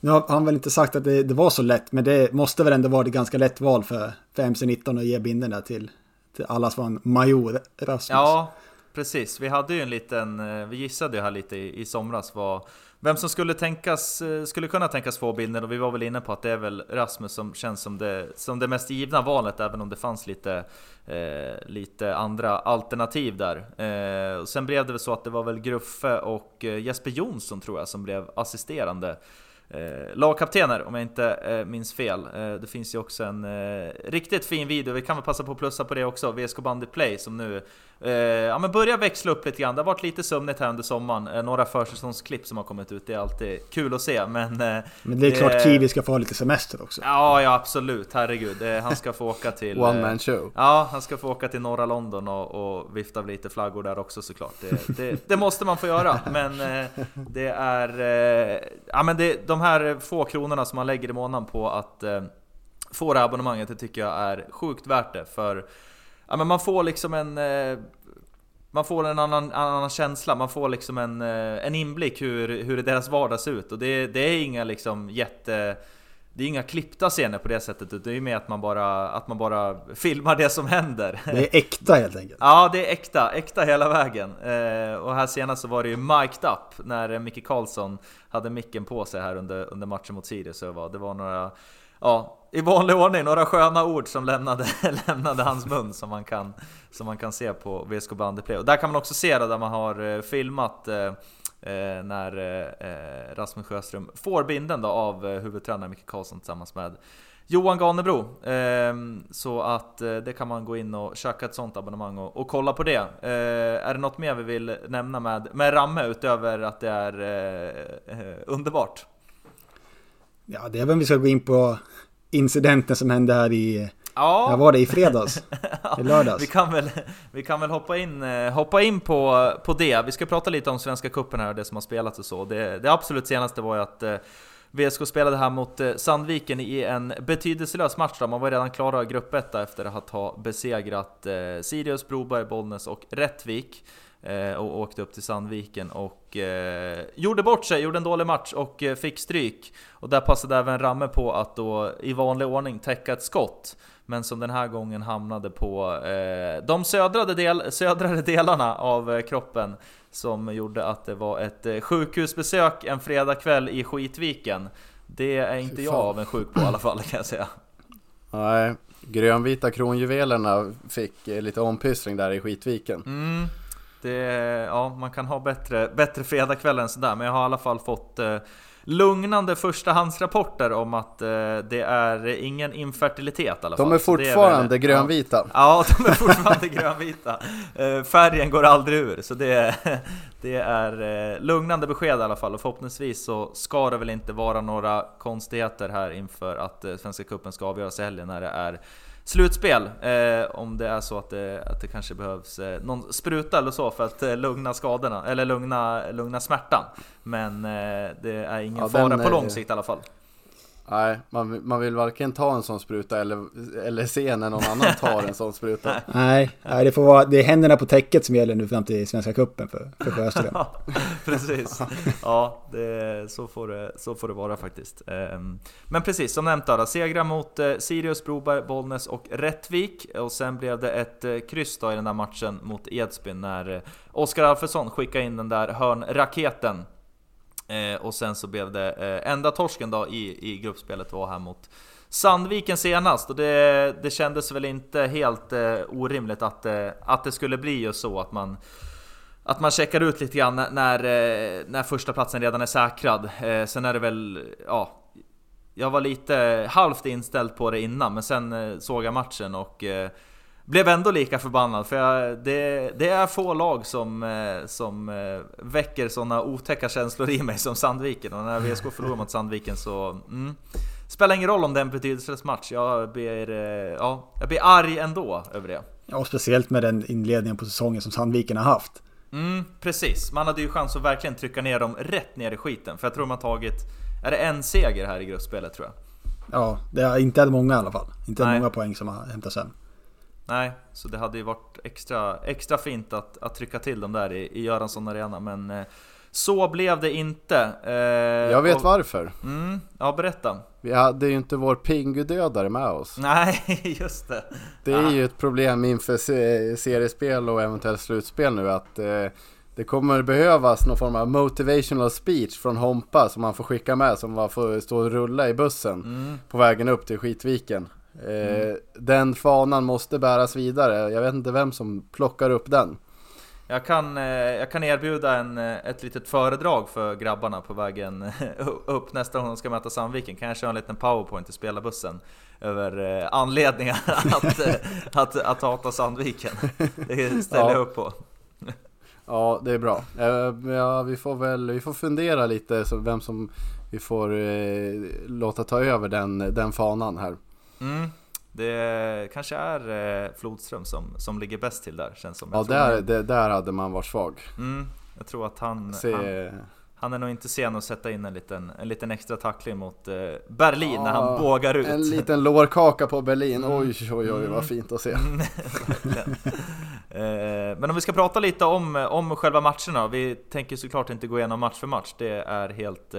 Nu har han väl inte sagt att det, det var så lätt, men det måste väl ändå vara ett ganska lätt val för, för MC19 att ge binden där till, allas var en major Rasmus. Ja, precis. Vi hade ju en liten, eh, vi gissade ju här lite i, i somras vad, vem som skulle, tänkas, eh, skulle kunna tänkas få bilden och vi var väl inne på att det är väl Rasmus som känns som det, som det mest givna valet även om det fanns lite, eh, lite andra alternativ där. Eh, och sen blev det väl så att det var väl Gruffe och eh, Jesper Jonsson tror jag som blev assisterande eh, lagkaptener om jag inte eh, minns fel. Eh, det finns ju också en eh, riktigt fin video, vi kan väl passa på att plussa på det också, VSK Bandy Play som nu eh, ja, men börjar växla upp lite grann. Det har varit lite sömnigt här under sommaren, eh, några försäsongsklipp som har kommit ut, det är alltid kul att se. Men, eh, men det är klart Kiwi ska få ha lite semester också. Ja, ja absolut, herregud. han ska få åka till... One man show. Ja, han ska få åka till norra London och, och vifta lite flaggor där också såklart. Det, det, det måste man få göra, men det är... ja men det, de här få kronorna som man lägger i månaden på att eh, få det här abonnemanget, det tycker jag är sjukt värt det. För ja, men man får liksom en... Eh, man får en annan, annan känsla, man får liksom en, eh, en inblick hur, hur deras vardag ser ut. Och det, det är inga liksom jätte det är inga klippta scener på det sättet, utan det är mer att man bara, att man bara filmar det som händer. Det är äkta helt enkelt. Ja, det är äkta, äkta hela vägen. Eh, och här senast så var det ju mic'd up när Micke Karlsson hade micken på sig här under, under matchen mot Sirius. Så det var, det var några, ja, i vanlig ordning, några sköna ord som lämnade, (laughs) lämnade hans mun som man kan, som man kan se på VSK Bandyplay. Och där kan man också se det där man har eh, filmat eh, eh när eh, eh, Rasmus Sjöström får binden då av eh, huvudtränare Micke Karlsson tillsammans med Johan Ganebro. Eh, så att eh, det kan man gå in och köka ett sånt abonnemang och, och kolla på det. Eh, är det något mer vi vill nämna med, med Ramme utöver att det är eh, underbart? Ja, det är väl vi ska gå in på incidenten som hände här i Ja. Jag var det i fredags. (laughs) I lördags. vi, kan väl, vi kan väl hoppa in, eh, hoppa in på, på det. Vi ska prata lite om Svenska Cupen här och det som har spelats och så. Det, det absolut senaste var ju att eh, VSK spelade här mot eh, Sandviken i en betydelselös match. Då. Man var redan klara grupp 1 efter att ha besegrat Sirius, Broberg, Bollnäs och Rättvik och åkte upp till Sandviken och eh, gjorde bort sig, gjorde en dålig match och eh, fick stryk. Och där passade även Ramme på att då i vanlig ordning täcka ett skott men som den här gången hamnade på eh, de södrade del, (laughs) södrare delarna av eh, kroppen som gjorde att det var ett eh, sjukhusbesök en fredagkväll i Skitviken. Det är inte jag av en sjuk på i alla fall kan jag säga. Nej, grönvita kronjuvelerna fick eh, lite ompyssling där i Skitviken. Mm, det, ja, man kan ha bättre, bättre fredagkväll än sådär, men jag har i alla fall fått eh, lugnande förstahandsrapporter om att eh, det är ingen infertilitet i alla fall. De är fortfarande är grönvita. Ja, (laughs) de är fortfarande grönvita. Eh, färgen går aldrig ur, så det, (laughs) det är eh, lugnande besked i alla fall. Och förhoppningsvis så ska det väl inte vara några konstigheter här inför att eh, Svenska Cupen ska avgöras i helgen när det är slutspel. Eh, om det är så att det, att det kanske behövs eh, någon spruta eller så för att eh, lugna skadorna, eller lugna, lugna smärtan. Men eh, det är ingen ja, fara på lång sikt i alla fall. Nej, man, man vill varken ta en sån spruta eller, eller se när någon annan tar en sån spruta. (laughs) nej, nej det, får vara, det är händerna på täcket som gäller nu fram till Svenska Cupen för, för Sjöström. (laughs) precis. Ja, det, så, får det, så får det vara faktiskt. Ehm, men precis, som nämnt då, segrar mot eh, Sirius, Broberg, Bollnäs och Rättvik. Och sen blev det ett eh, kryss då i den där matchen mot Edsbyn när eh, Oskar Alfredsson skickade in den där hörnraketen Eh, och sen så blev det eh, enda torsken då i, i gruppspelet var här mot Sandviken senast och det, det kändes väl inte helt eh, orimligt att, eh, att det skulle bli just så att man att man checkar ut lite grann när, när, eh, när första platsen redan är säkrad. Eh, sen är det väl, ja, jag var lite halvt inställd på det innan, men sen eh, såg jag matchen och blev ändå lika förbannad. För jag, det, det, är få lag som, eh, som eh, väcker sådana otäcka känslor i mig som Sandviken. Och när VSK förlorar mot Sandviken så... Mm, spelar ingen roll om det är en betydelselös match. Jag blir, eh, ja, jag blir arg ändå över det. Ja, och speciellt med den inledningen på säsongen som Sandviken har haft. Mm, precis. Man hade ju chans att verkligen trycka ner dem rätt ner i skiten. För jag tror man tagit... Är det en seger här i gruppspelet tror jag? Ja, det är inte många i alla fall. Inte Nej. många poäng som har hämtats hem. Nej, så det hade ju varit extra, extra fint att, att trycka till dem där i, i Göransson Arena, men eh, så blev det inte. Eh, jag vet och, varför. Mm, ja, berätta. Vi hade ju inte vår Pingu-dödare med oss. Nej, (laughs) just det. Det är ah. ju ett problem inför seriespel och eventuellt slutspel nu att eh, det kommer behövas någon form av motivational speech från Hompa som man får skicka med som man får stå och rulla i bussen mm. på vägen upp till Skitviken. Mm. Den fanan måste bäras vidare. Jag vet inte vem som plockar upp den. Jag kan, eh, jag kan erbjuda en, eh, ett litet föredrag för grabbarna på vägen upp nästa gång de ska möta Sandviken. Kan jag köra en liten powerpoint i spelarbussen över anledningar (laughs) att, att, att hata Sandviken. Det ställer ja. jag upp på. Ja, det är bra. Ja, vi får väl vi får fundera lite så vem som vi får eh, låta ta över den, den fanan här. Mm. Det kanske är eh, Flodström som, som ligger bäst till där känns som. Ja, där, det, där hade man varit svag. Mm. Jag tror att han, Se... han, han, är nog inte sen att sätta in en liten, en liten extra tackling mot eh, Berlin ja, när han bågar ut. En liten lårkaka på Berlin, mm. oj oj oj vad mm. fint att se. (laughs) eh, men om vi ska prata lite om, om själva matcherna, vi tänker såklart inte gå igenom match för match, det är helt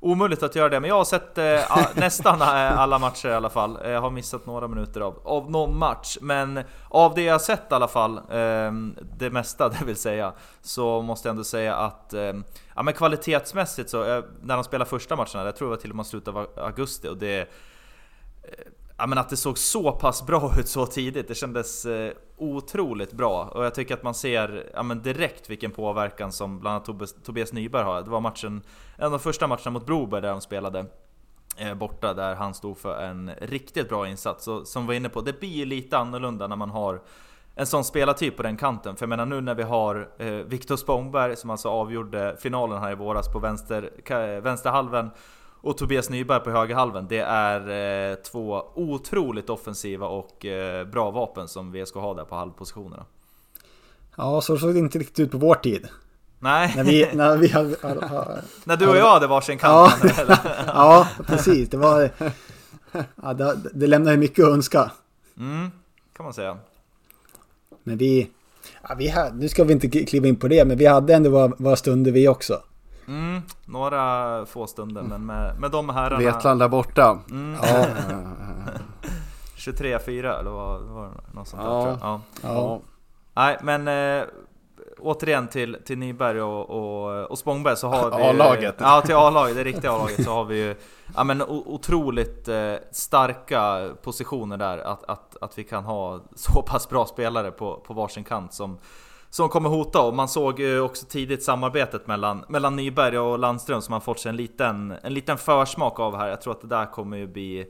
omöjligt att göra det, men jag har sett eh, (laughs) nästan eh, alla matcher i alla fall. Jag har missat några minuter av, av någon match, men av det jag sett i alla fall, eh, det mesta (laughs) det vill säga, så måste jag ändå säga att eh, ja, men kvalitetsmässigt så, eh, när de spelade första matcherna, jag tror det var till och med slutet av augusti, och det ja, men att det såg så pass bra (laughs) ut så tidigt, det kändes eh, otroligt bra. Och jag tycker att man ser ja, men direkt vilken påverkan som bland annat Tobias, Tobias Nyberg har. Det var matchen, en av de första matcherna mot Broberg där de spelade eh, borta, där han stod för en riktigt bra insats. Och som vi var inne på, det blir lite annorlunda när man har en sån spelartyp på den kanten. För jag menar nu när vi har eh, Viktor Spångberg som alltså avgjorde finalen här i våras på vänster, eh, vänsterhalven och Tobias Nyberg på högerhalven. Det är eh, två otroligt offensiva och eh, bra vapen som VSK har där på halvpositionerna. Ja, så såg det inte riktigt ut på vår tid. Nej. När, vi, när, vi hade, (laughs) när du och jag hade varsin kant. Ja, (laughs) ja precis. Det, var, ja, det, det lämnade mycket att önska. Mm, kan man säga. Men vi, ja, vi hade, nu ska vi inte kliva in på det, men vi hade ändå våra, våra stunder vi också. Mm, några få stunder, men med, med de herrarna... Vetlanda borta. Mm. Ja. (laughs) 23-4 eller vad var det? Något sånt ja. Där, ja. ja. Nej, men äh, återigen till, till Nyberg och, och, och Spångberg så har vi... A-laget! Ja, till A-laget, det riktiga A-laget så har vi ju ja, men, otroligt eh, starka positioner där. Att, att, att vi kan ha så pass bra spelare på, på varsin kant som som kommer hota och man såg också tidigt samarbetet mellan, mellan Nyberg och Landström som man fått sig en liten, en liten försmak av här. Jag tror att det där kommer ju bli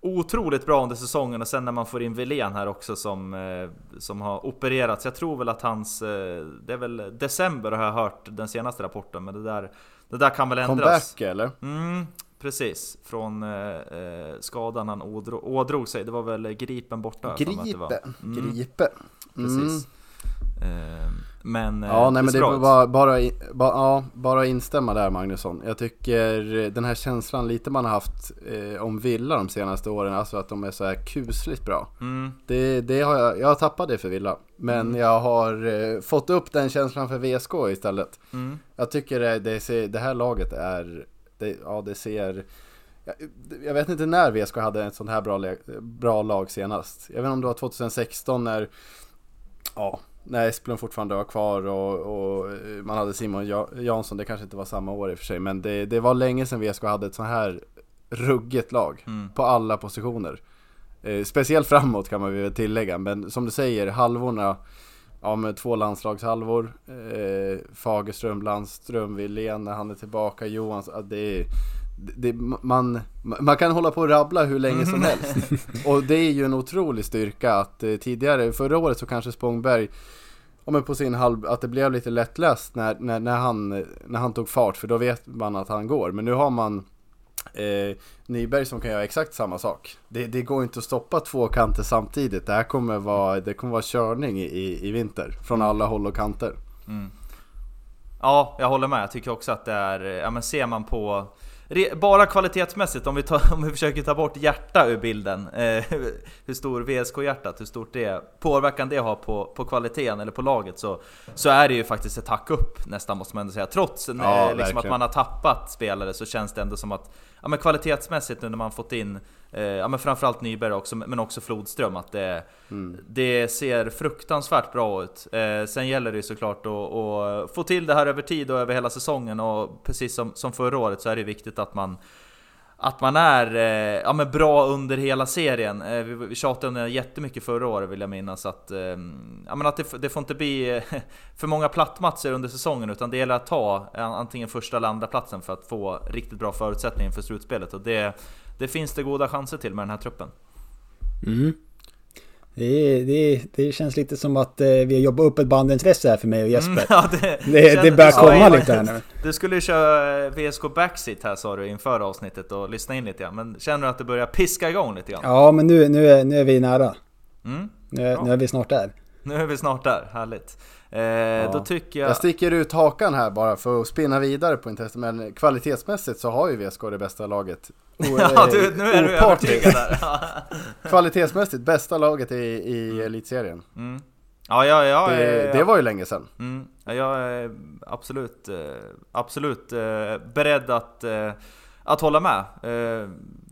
otroligt bra under säsongen och sen när man får in Wilén här också som, eh, som har opererats. Jag tror väl att hans, eh, det är väl december har jag hört den senaste rapporten, men det där, det där kan väl ändras. Comeback eller? Mm, precis. Från eh, eh skadan han ådrog, ådrog sig. Det var väl Gripen borta? Gripen? Mm. Gripen. Mm. Precis. Eh, men eh, Ja, nej men det är bara, bara, bara, ja, bara instämma där Magnusson. Jag tycker den här känslan lite man har haft eh, om Villa de senaste åren, alltså att de är så här kusligt bra. Mm. Det, det har jag, jag har tappat det för Villa. Men mm. jag har eh, fått upp den känslan för VSK istället. Mm. Jag tycker det, det, ser, det här laget är, det, ja det ser jag, jag vet inte när VSK hade ett sånt här bra, bra lag senast. Jag vet inte om det var 2016 när, ja, när Esplund fortfarande var kvar och, och, man hade Simon Jansson, det kanske inte var samma år i och för sig, men det, det var länge sedan VSK hade ett så här rugget lag mm. på alla positioner. Eh, speciellt framåt kan man väl tillägga, men som du säger, halvorna, ja, med två landslagshalvor. Eh, Fagerström, Landström, Wilén när han är tillbaka, Johans. Det är, det, man, man kan hålla på och rabbla hur länge som helst. Och det är ju en otrolig styrka att eh, tidigare, förra året så kanske Spångberg Ja men på sin halv, att det blev lite lättläst när, när, när, han, när han tog fart för då vet man att han går. Men nu har man eh, Nyberg som kan göra exakt samma sak. Det, det går inte att stoppa två kanter samtidigt. Det här kommer vara, det kommer vara körning i, i vinter från alla håll och kanter. Mm. Ja, jag håller med. Jag tycker också att det är, ja men ser man på bara kvalitetsmässigt, om vi, tar, (laughs) om vi försöker ta bort hjärta ur bilden, eh, (laughs) hur stor VSK-hjärtat, hur stort det påverkan det har på, på kvaliteten eller på laget, så, så är det ju faktiskt ett hack upp nästan måste man ändå säga. Trots ja, eh, liksom att man har tappat spelare så känns det ändå som att ja, men kvalitetsmässigt nu när man fått in eh, ja, men framförallt Nyberg också, men också Flodström, att det, mm. det ser fruktansvärt bra ut. Eh, sen gäller det ju såklart att, att få till det här över tid och över hela säsongen och precis som, som förra året så är det viktigt att man att man är eh, ja, men bra under hela serien. Eh, vi, vi tjatade om det jättemycket förra året vill jag minnas. Att, eh, ja, men att det, det, får inte bli (laughs) för många plattmatcher under säsongen utan det gäller att ta eh, antingen första eller andra platsen för att få riktigt bra förutsättningar för slutspelet. Och det, det finns det goda chanser till med den här truppen. Mm. Det, det, det känns lite som att eh, vi har jobbat upp ett bandintresse här för mig och Jesper. Mm, (laughs) ja, det, det, det börjar komma ja, lite här nu. Du skulle ju köra VSK Backseat här sa du inför avsnittet och lyssna in lite grann. Men känner du att det börjar piska igång lite grann? Ja, men nu, nu, är, nu är vi nära. Mm, nu, nu är vi snart där. Nu är vi snart där, härligt. Eh, ja. Då tycker jag... Jag sticker ut hakan här bara för att spinna vidare på intresset. Men kvalitetsmässigt så har ju VSK det bästa laget. (laughs) ja, du, nu är du övertygad där. (laughs) kvalitetsmässigt bästa laget i, i mm. elitserien. Mm. Ja, ja, ja, det, ja, det var ju länge sedan. Mm. Ja, jag är absolut, eh, absolut eh, beredd att, eh, att hålla med.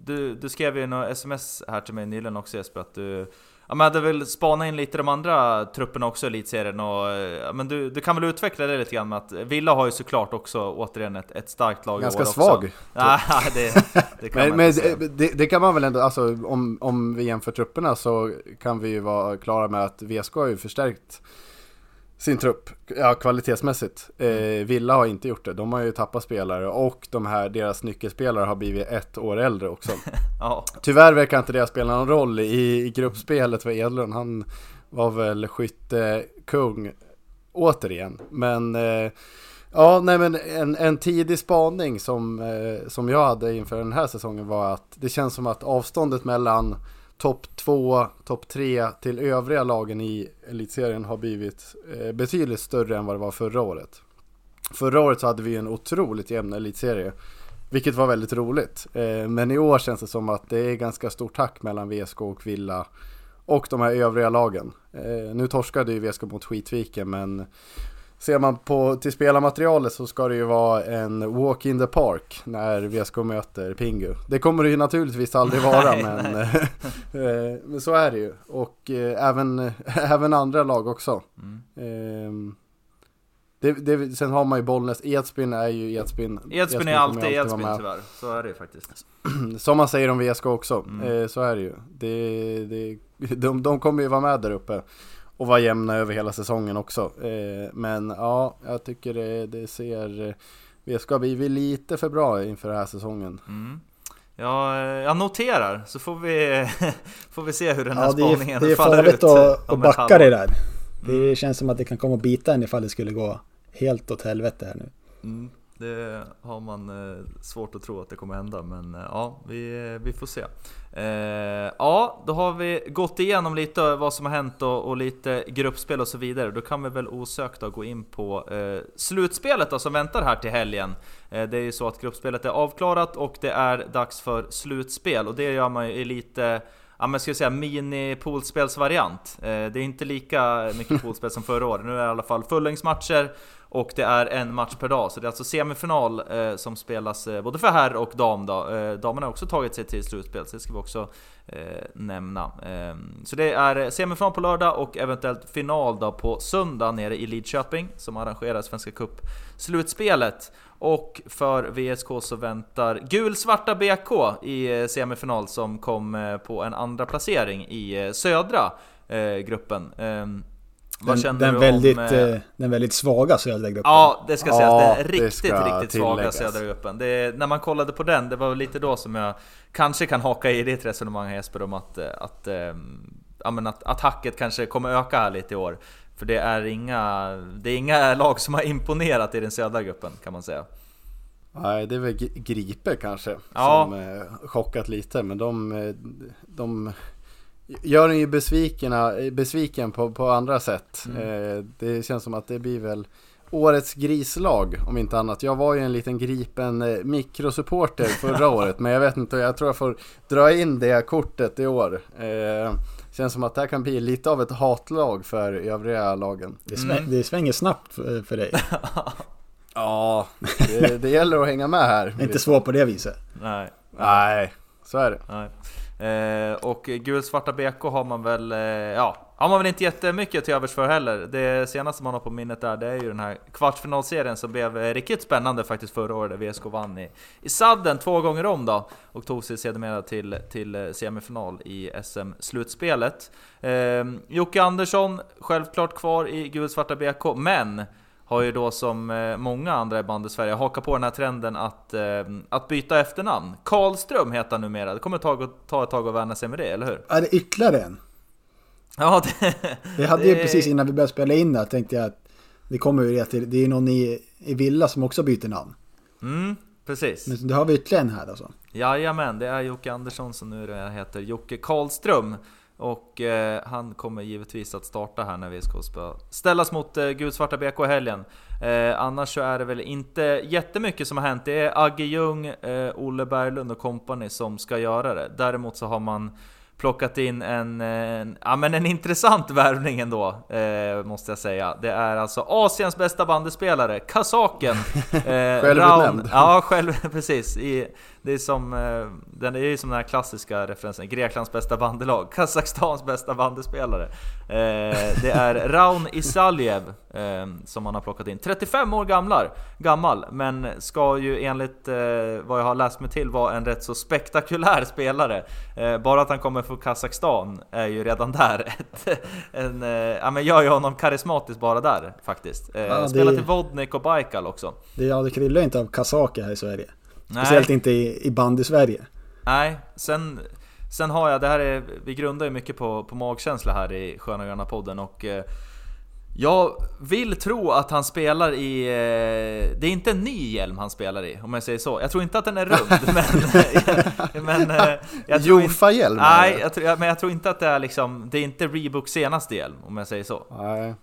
Du, du skrev ju några sms här till mig nyligen också Jesper, att du Ja, men hade väl spanat in lite de andra trupperna också i elitserien och... Ja, men du, du kan väl utveckla det lite grann med att Villa har ju såklart också återigen ett, ett starkt lag Ganska i år svag. Också. (laughs) Ja, det, det kan (laughs) men, men det, det, kan man väl ändå, alltså om, om vi jämför trupperna så kan vi ju vara klara med att VSK har ju förstärkt sin trupp, ja kvalitetsmässigt. Eh, mm. Villa har inte gjort det, de har ju tappat spelare och de här, deras nyckelspelare har blivit ett år äldre också. (laughs) ja. Tyvärr verkar inte det spela någon roll i, i gruppspelet för Edlund, han var väl skyttekung återigen. Men eh, ja, nej men en, en tidig spaning som, eh, som jag hade inför den här säsongen var att det känns som att avståndet mellan topp två, topp tre till övriga lagen i elitserien har blivit eh, betydligt större än vad det var förra året. Förra året så hade vi en otroligt jämn elitserie, vilket var väldigt roligt. Eh, men i år känns det som att det är ganska stort hack mellan VSK och Villa och de här övriga lagen. Eh, nu torskade ju VSK mot Skitviken, men Ser man på till spelarmaterialet så ska det ju vara en walk in the park när VSK möter Pingu. Det kommer det ju naturligtvis aldrig vara nej, men, nej. Eh, men så är det ju. Och eh, även, (laughs) även andra lag också. Mm. Eh, det, det, sen har man ju Bollnäs, Edsbyn är ju Edsbyn. Edsbyn är alltid Edsbyn tyvärr, så är det ju faktiskt. (clears throat) Som man säger om VSK också, mm. så är det ju. Det, det, de, de kommer ju vara med där uppe och vara jämna över hela säsongen också. Eh, men ja, jag tycker det, det ser... Vi ska bli lite för bra inför den här säsongen. Mm. Ja, jag noterar, så får vi, (laughs) får vi se hur den här ja, spaningen faller ut. Det är farligt att, att backa det där. Det mm. känns som att det kan komma att bita en ifall det skulle gå helt åt helvete här nu. Mm. Det har man eh, svårt att tro att det kommer hända, men eh, ja, vi, vi får se. Eh, ja, då har vi gått igenom lite vad som har hänt och, och lite gruppspel och så vidare. Då kan vi väl osökt gå in på slutspelet då, som väntar här till helgen. Det är ju så att gruppspelet är avklarat och det är dags för slutspel och det gör man ju i lite ja men ska jag säga mini-poolspelsvariant. Eh, det är inte lika mycket poolspel som förra året. Nu är det i alla fall fullängdsmatcher och det är en match per dag, så det är alltså semifinal eh, som spelas eh, både för herr och dam då. Eh, damerna har också tagit sig till slutspel, så det ska vi också eh, nämna. Ehm, så det är eh, semifinal på lördag och eventuellt final då på söndag nere i Lidköping som arrangerar Svenska Cup slutspelet. Och för VSK så väntar gulsvarta BK i eh, semifinal som kom eh, på en andra placering i södra gruppen. Ehm, Ehm, Vad Den, känner den, du väldigt, om... eh, eh, den väldigt svaga södra gruppen. Ja, det ska Ja, sägas. Den det riktigt, riktigt svaga tilläggas. södra gruppen. Det, när man kollade på den, det var lite då som jag kanske kan haka i ditt resonemang Jesper om att, eh, att, eh, ja, men att, att hacket kanske kommer öka här lite i år. För det är, inga, det är inga (laughs) lag som har imponerat i den södra gruppen kan man säga. Nej, det är väl Gripe kanske Ja. som eh, chockat lite. Men de, de gör en ju besviken, besviken på, på andra sätt. Mm. Eh, det känns som att det blir väl årets grislag om inte annat. Jag var ju en liten Gripen eh, mikrosupporter förra (laughs) året. Men jag vet inte, jag tror jag får dra in det kortet i år. Eh, känns som att det här kan bli lite av ett hatlag för övriga lagen. Det, sväng, det svänger snabbt för, för dig. (laughs) Ja, det, det gäller att hänga med här. Det är inte svårt på det viset. Nej. Nej, så är det. Nej. Eh, och gulsvarta BK har man väl, eh, ja, har man väl inte jättemycket till övers för heller. Det senaste man har på minnet där, det är ju den här kvartsfinalserien som blev eh, riktigt spännande faktiskt förra året, där VSK vann i, i sadden två gånger om då, och tog sig sedermera till, till semifinal i SM-slutspelet. Eh, Jocke Andersson, självklart kvar i gulsvarta BK, men har ju då som eh, många andra i bandy Sverige hakat på den här trenden att, eh, att byta efternamn. Karlström heter han numera, det kommer ta, ta ett tag att vänja sig med det, eller hur? Är det ytterligare en? Ja, det, (laughs) Vi hade ju det- precis innan vi började spela in där tänkte jag att det kommer ju det till, det är ju någon i, i Villa som också byter namn. Mm, precis. Men då har vi ytterligare en här alltså. Jajamän, det är Jocke Andersson som nu heter Jocke Karlström. Och eh, han kommer givetvis att starta här när vi ska ställas mot eh, Gulsvarta BK i helgen. Eh, annars så är det väl inte jättemycket som har hänt. Det är Agge Ljung, eh, Olle Berglund och company som ska göra det. Däremot så har man plockat in en, en, ja, men en intressant värvning ändå, eh, måste jag säga. Det är alltså Asiens bästa bandespelare, kazaken. (laughs) Eh, Självutnämnd. Ja, själv, (laughs) precis. I, det är som, eh, den är ju som den här klassiska referensen, Greklands bästa bandelag, (laughs) Kazakstans bästa bandespelare. Eh, det är Raun Isaljev eh, som man har plockat in. 35 år gamlar, gammal, men ska ju enligt vad jag har läst mig till vara en rätt så spektakulär spelare. Bara att han kommer från Kazakstan är ju redan där (laughs) ett, en, ja men gör ju honom karismatisk bara där faktiskt. Ja, Spelar till Vodnik och Baikal också. Det, ja, det kryllar inte av kazaker här i Sverige. Nej. Speciellt inte i, i bandy-Sverige. Nej, sen, sen har jag, det här är, vi grundar ju mycket på, på magkänsla här i Sköna Gröna podden och eh, jag vill tro att han spelar i... Eh, det är inte en ny hjälm han spelar i, om jag säger så. Jag tror inte att den är rund, (laughs) men... men eh, jag inte- Jofa-hjälm? Nej, jag men jag tror inte att det är liksom... Det är inte Reeboks senaste hjälm, om jag säger så. Nej.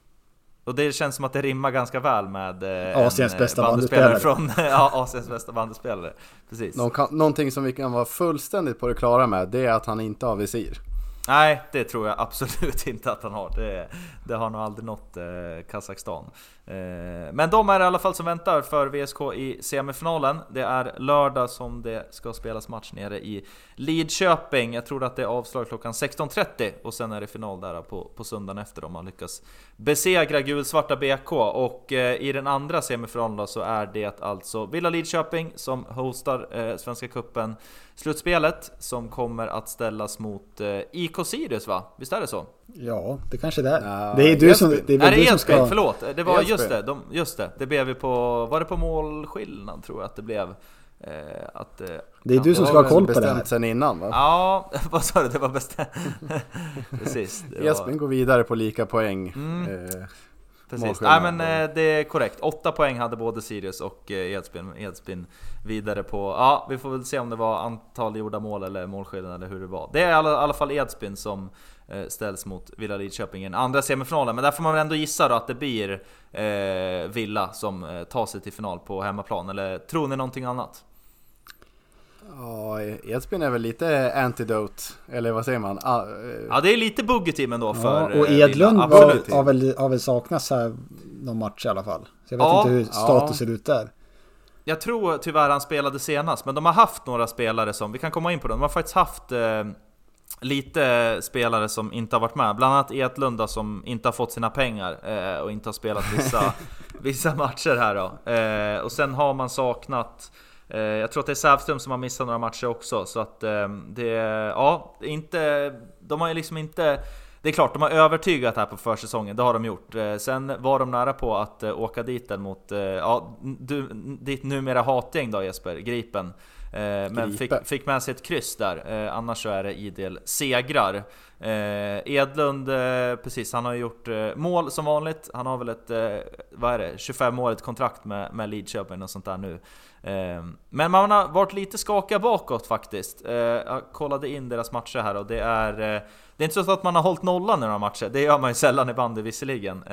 Och det känns som att det rimmar ganska väl med... Eh, Asiens en, bästa eh, bandespelare. från... (laughs) ja, Asiens bästa bandespelare. Precis. Någon kan, någonting som vi kan vara fullständigt på det klara med, det är att han inte har visir. Nej, det tror jag absolut (laughs) inte att han har. Det, det har nog aldrig nått eh, Kazakstan. Eh, men de är i alla fall som väntar för VSK i semifinalen. Det är lördag som det ska spelas match nere i Lidköping. Jag tror att det är avslag klockan 16.30 och sen är det final där på, på söndagen efter om man lyckas besegra gulsvarta BK. Och eh, i den andra semifinalen då så är det alltså Villa Lidköping som hostar eh, Svenska Cupen slutspelet som kommer att ställas mot eh, IK Sirius va? Visst är det så? Ja, det kanske det är. Ja, det är du som, det är Nej väl det du är som Edsbyn, ska... förlåt! Det var just det, de, just det, det blev vi på... Var det på målskillnad tror jag att det blev? Eh, att, eh, Det är du som ska var ha koll på det här. sen innan va? Ja, (laughs) vad sa du? Det var bestämt... (laughs) Precis. Det var, går vidare på lika poäng. Mm. Eh, Precis. Målskillnad. Nej men eh, det är korrekt. 8 poäng hade både Sirius och eh, Edsbyn, Edsbyn vidare på... Ja, vi får väl se om det var antal gjorda mål eller målskillnad eller hur det var. Det är i alla, alla fall Edsbyn som ställs mot Villa Lidköping i den andra semifinalen. Men där får man väl ändå gissa då att det blir eh, Villa som eh, tar sig till final på hemmaplan. Eller tror ni någonting annat? Ja, Edsbyn är väl lite antidote, eller vad säger man? Ah, eh, Ja, det är lite buggeteam ändå för Ja, och eh, Edlund Villa. var, Absolut. har, väl, har väl saknats här någon match i alla fall. Så jag vet Ja, inte hur ja. status ser ut där. Jag tror tyvärr han spelade senast, men de har haft några spelare som, vi kan komma in på dem, de har faktiskt haft eh, lite spelare som inte har varit med. Bland annat Edlunda som inte har fått sina pengar eh, och inte har spelat vissa, (laughs) vissa matcher här då. Eh, och sen har man saknat eh, jag tror att det är Sävström som har missat några matcher också, så att eh, det... Ja, inte... De har ju liksom inte det är klart, de har övertygat här på försäsongen, det har de gjort. Eh, sen var de nära på att åka dit den mot, ja, du, ditt numera hatgäng då Jesper, Gripen. Men fick, fick med sig ett kryss där, annars så är det idel segrar. Edlund, precis, han har gjort mål som vanligt. Han har väl ett, vad är det, 25-årigt kontrakt med, med Lidköping och sånt där nu. Men man har varit lite skakad bakåt faktiskt. Jag kollade in deras matcher här och det är det är inte så att man har hållit nollan i några matcher, det gör man ju sällan i bandy visserligen.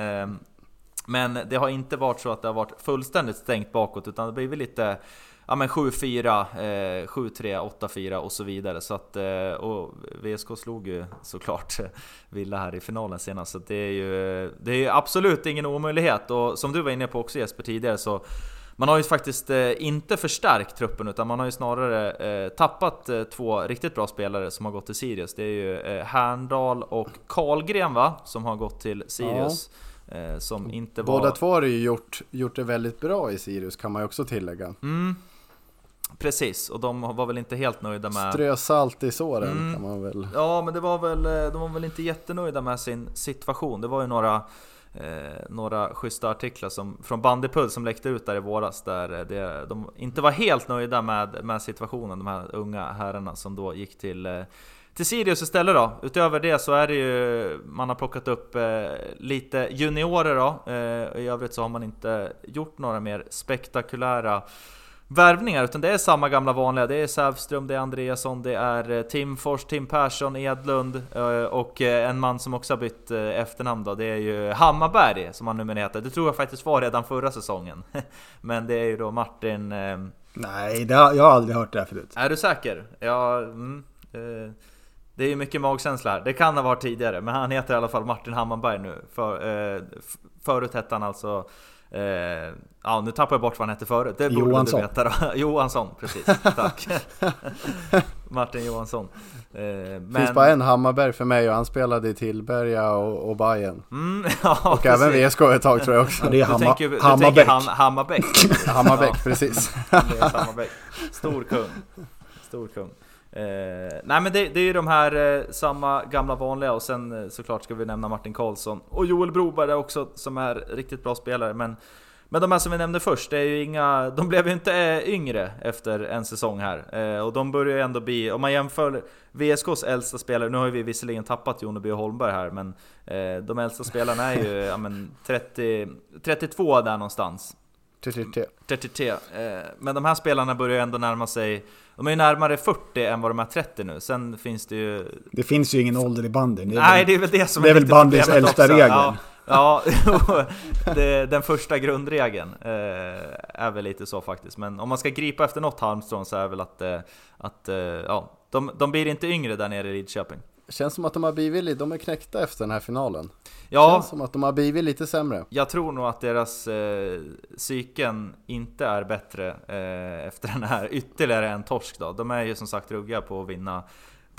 Men det har inte varit så att det har varit fullständigt stängt bakåt, utan det har blivit lite ja, men 7-4, 7-3, 8-4 och så vidare. Så att, eh, och VSK slog ju såklart (laughs) Villa här i finalen senast, så det är ju det är absolut ingen omöjlighet. Och som du var inne på också Jesper tidigare så man har ju faktiskt eh, inte förstärkt truppen utan man har ju snarare eh, tappat eh, två riktigt bra spelare som har gått till Sirius. Det är ju eh, Härndal och Karlgren va? Som har gått till Sirius. Ja. Som inte var... Båda två har ju gjort, gjort det väldigt bra i Sirius kan man ju också tillägga. Mm. Precis, och de var väl inte helt nöjda med... Strö salt i såren mm. kan man väl... Ja, men det var väl, de var väl inte jättenöjda med sin situation. Det var ju några eh, några schyssta artiklar som, från Bandypull som läckte ut där i våras där det, de inte var helt nöjda med, med situationen, de här unga herrarna som då gick till eh, till Sirius istället då. Utöver det så är det ju, man har plockat upp eh, lite juniorer då. Eh, I övrigt så har man inte gjort några mer spektakulära värvningar, utan det är samma gamla vanliga. Det är Sävström, det är Andreasson, det är eh, Tim Fors, Tim Persson, Edlund eh, och eh, en man som också har bytt efternamn då, det är ju Hammarberg som han numera heter. Det tror jag faktiskt var redan förra säsongen. (laughs) Men det är ju då Martin... Nej, det har, jag har aldrig hört det här förut. Är du säker? Ja, mm, det är ju mycket magkänsla här. Det kan ha varit tidigare, men han heter i alla fall Martin Hammarberg nu. För, förut hette han alltså Eh, ja, nu tappar jag bort vad han hette förut. Det borde Johansson. du veta då. (laughs) Johansson, precis. Tack. (laughs) Martin Johansson. Eh, men... finns bara en Hammarberg för mig och han spelade i Tillberga och, och Bayern. Mm, (laughs) ja, och precis. även VSK ett tag tror jag också. Ja, det är Hammar, du tänker, Hammarbäck. Ham, Hammarbäck. Hammarbäck, precis. Hammarbäck. Stor kung. Stor kung. Eh, nej men det, det, är ju de här eh, samma gamla vanliga och sen eh, såklart ska vi nämna Martin Karlsson och Joel Broberg också som är riktigt bra spelare men men de här som vi nämnde först, det är ju inga, de blev ju inte eh, yngre efter en säsong här. Eh, och de börjar ju ändå bli, om man jämför VSKs äldsta spelare, nu har ju vi visserligen tappat Joneby och Holmberg här, men eh, de äldsta spelarna är ju ja, men 30, 32 där någonstans. 33. 33. Men de här spelarna börjar ju ändå närma sig de är ju närmare 40 än vad de är 30 nu, sen finns det ju... Det finns ju ingen ålder i bandyn. Nej, det är väl det som det är, väl bandyns äldsta regel. Ja, ja (laughs) det, den första grundregeln eh, är väl lite så faktiskt. Men om man ska gripa efter något halmstrån så är det väl att, eh, att eh, ja, de, de blir inte yngre där nere i Lidköping. Känns som att de har blivit, de är knäckta efter den här finalen. Ja, Känns som att de har blivit lite sämre. Jag tror nog att deras eh, psyken inte är bättre eh, efter den här ytterligare en torsk då. De är ju som sagt ruggiga på att vinna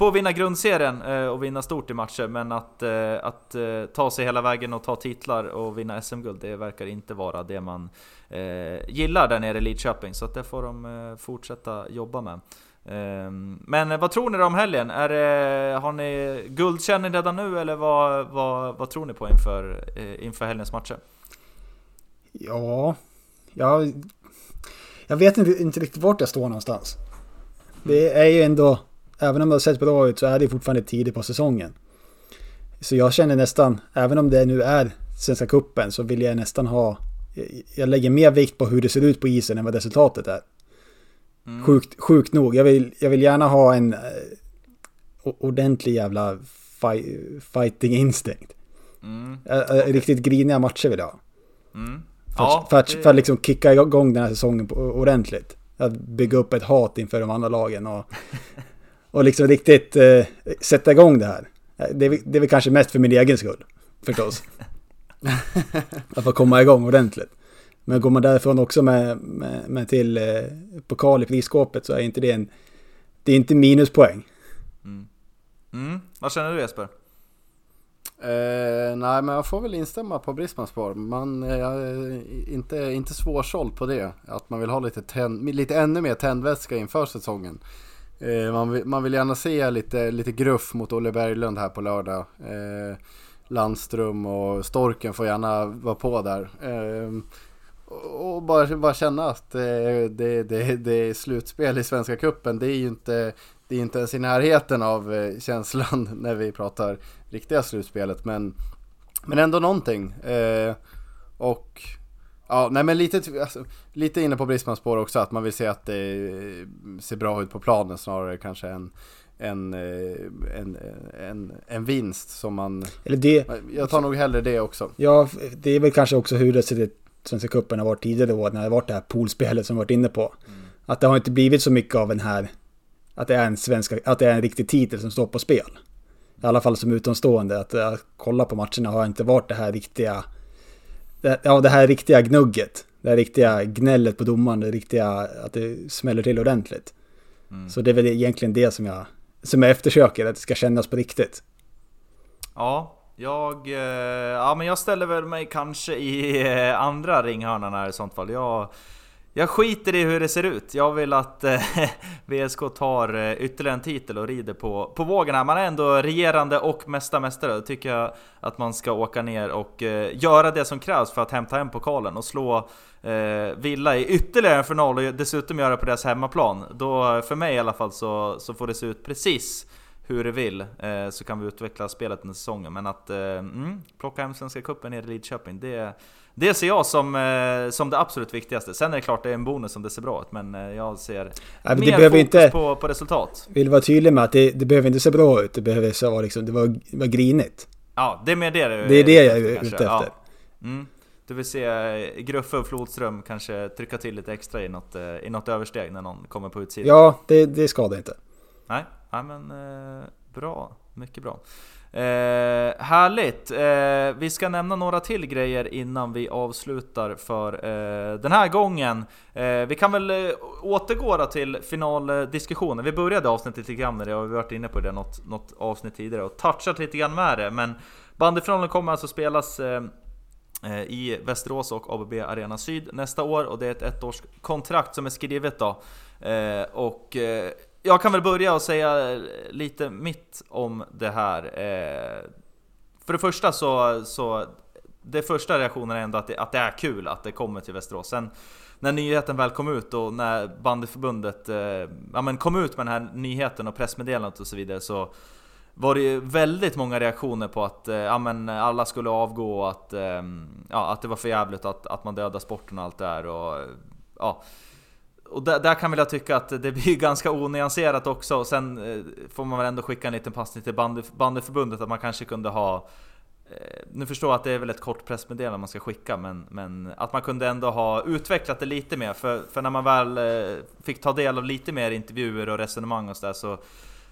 på att vinna grundserien eh, och vinna stort i matcher, men att, eh, att eh, ta sig hela vägen och ta titlar och vinna SM-guld, det verkar inte vara det man eh, gillar där nere i Lidköping. Så att det får de fortsätta jobba med. Ehm, men vad tror ni om helgen? Är det, har ni guldkänning redan nu eller vad, vad, vad tror ni på inför, eh, inför helgens matcher? Ja, jag, jag vet inte, inte riktigt vart jag står någonstans. Det är ju ändå, även om det har sett bra ut så är det fortfarande tidigt på säsongen. Så jag känner nästan, även om det nu är Svenska Cupen så vill jag nästan ha, jag lägger mer vikt på hur det ser ut på isen än vad resultatet är. Mm. Sjukt, sjukt nog. Jag vill, jag vill gärna ha en uh, ordentlig jävla fi fighting instinct. Mm. Uh, uh, riktigt griniga matcher vill jag ha. Mm. För, ja, för, att, det... för att liksom kicka igång den här säsongen ordentligt. Att bygga upp ett hat inför de andra lagen och, (laughs) och liksom riktigt uh, sätta igång det här. Det är, det är väl kanske mest för min egen skull, förstås. (laughs) att få komma igång ordentligt. Men går man därifrån också med, med, med till eh, pokal i prisskåpet så är inte det en... Det är inte minuspoäng. Mm. Mm. Vad känner du Jesper? Eh, nej men jag får väl instämma på Brismans spår. Man är eh, inte, inte svårsåld på det. Att man vill ha lite, tänd, lite ännu mer tändvätska inför säsongen. Eh, man, vill, man vill gärna se lite, lite gruff mot Olle Berglund här på lördag. Eh, Landström och Storken får gärna vara på där. Eh, och bara, bara känna att det, det, det, är slutspel i Svenska Kuppen. Det är ju inte, det är inte ens i närheten av eh, känslan (laughs) när vi pratar riktiga slutspelet. Men, men ändå någonting. Eh, och ja, nej men lite, alltså, lite inne på Brismans spår också. Att man vill se att det ser bra ut på planen snarare kanske än en, eh, en, en, en vinst som man... Eller det, jag tar nog hellre det också. Ja, det är väl kanske också hur det ser ut Svenska cupen har varit tidigare år när det har varit det här poolspelet som vi varit inne på. Mm. Att det har inte blivit så mycket av den här, att det är en svenska, att det är en riktig titel som står på spel. I alla fall som utomstående, att, att kolla på matcherna har inte varit det här riktiga, det, ja det här riktiga gnugget. Det här riktiga gnället på domaren, det riktiga, att det smäller till ordentligt. Mm. Så det är väl egentligen det som jag, som jag eftersöker, att det ska kännas på riktigt. Ja, jag, eh, ja, men jag ställer väl mig kanske i eh, andra ringhörnan här i sånt fall. Jag, jag skiter i hur det ser ut. Jag vill att eh, (laughs) VSK tar eh, ytterligare en titel och rider på, på vågen här. Man är ändå regerande och mesta mästare. Då tycker jag att man ska åka ner och eh, göra det som krävs för att hämta hem pokalen och slå eh, Villa i ytterligare en final och dessutom göra det på deras hemmaplan. Då, eh, för mig i alla fall, så, så får det se ut precis hur det vill, eh, så kan vi utveckla spelet under säsongen. Men att eh, mm, plocka hem Svenska Cupen nere i Lidköping, det, det ser jag som, eh, som det absolut viktigaste. Sen är det klart det är en bonus om det ser bra ut, men jag ser ja, mer fokus inte, på, på resultat. Vill vara tydlig med att det, det behöver inte se bra ut, det behöver så, liksom, det var, det var grinigt. Ja, det är mer det Det är det jag är ute efter. Ja. Mm. Du vill se Gruffe och Flodström kanske trycka till lite extra i något, i något översteg när någon kommer på utsidan? Ja, det, det skadar inte. Nej, ja, men eh, bra. Mycket bra. Eh, härligt! Eh, vi ska nämna några till grejer innan vi avslutar för eh, den här gången. Eh, vi kan väl återgå återgå till finaldiskussionen. Vi började avsnittet lite grann med det och vi har varit inne på det något, något avsnitt tidigare och touchat lite grann med det. Men bandyfinalen kommer alltså spelas eh, eh i Västerås och ABB Arena Syd nästa år och det är ett ettårskontrakt som är skrivet då. Eh, och jag kan väl börja och säga lite mitt om det här. Eh, för det första så, så det första reaktionen är ändå att det, att det är kul att det kommer till Västerås. Sen när nyheten väl kom ut och när bandyförbundet eh, ja, men kom ut med den här nyheten och pressmeddelandet och så vidare så var det ju väldigt många reaktioner på att eh, ja, men alla skulle avgå och att, eh, ja, att det var för jävligt att, att man dödar sporten och allt det där. Och, ja, och där, där, kan väl jag tycka att det blir (laughs) ganska onyanserat också. Och sen eh, får man väl ändå skicka en liten passning till bandy, bandyförbundet att man kanske kunde ha eh, nu förstår jag att det är väl ett kort pressmeddelande man ska skicka, men, men att man kunde ändå ha utvecklat det lite mer. För, för när man väl eh, fick ta del av lite mer intervjuer och resonemang och sådär så,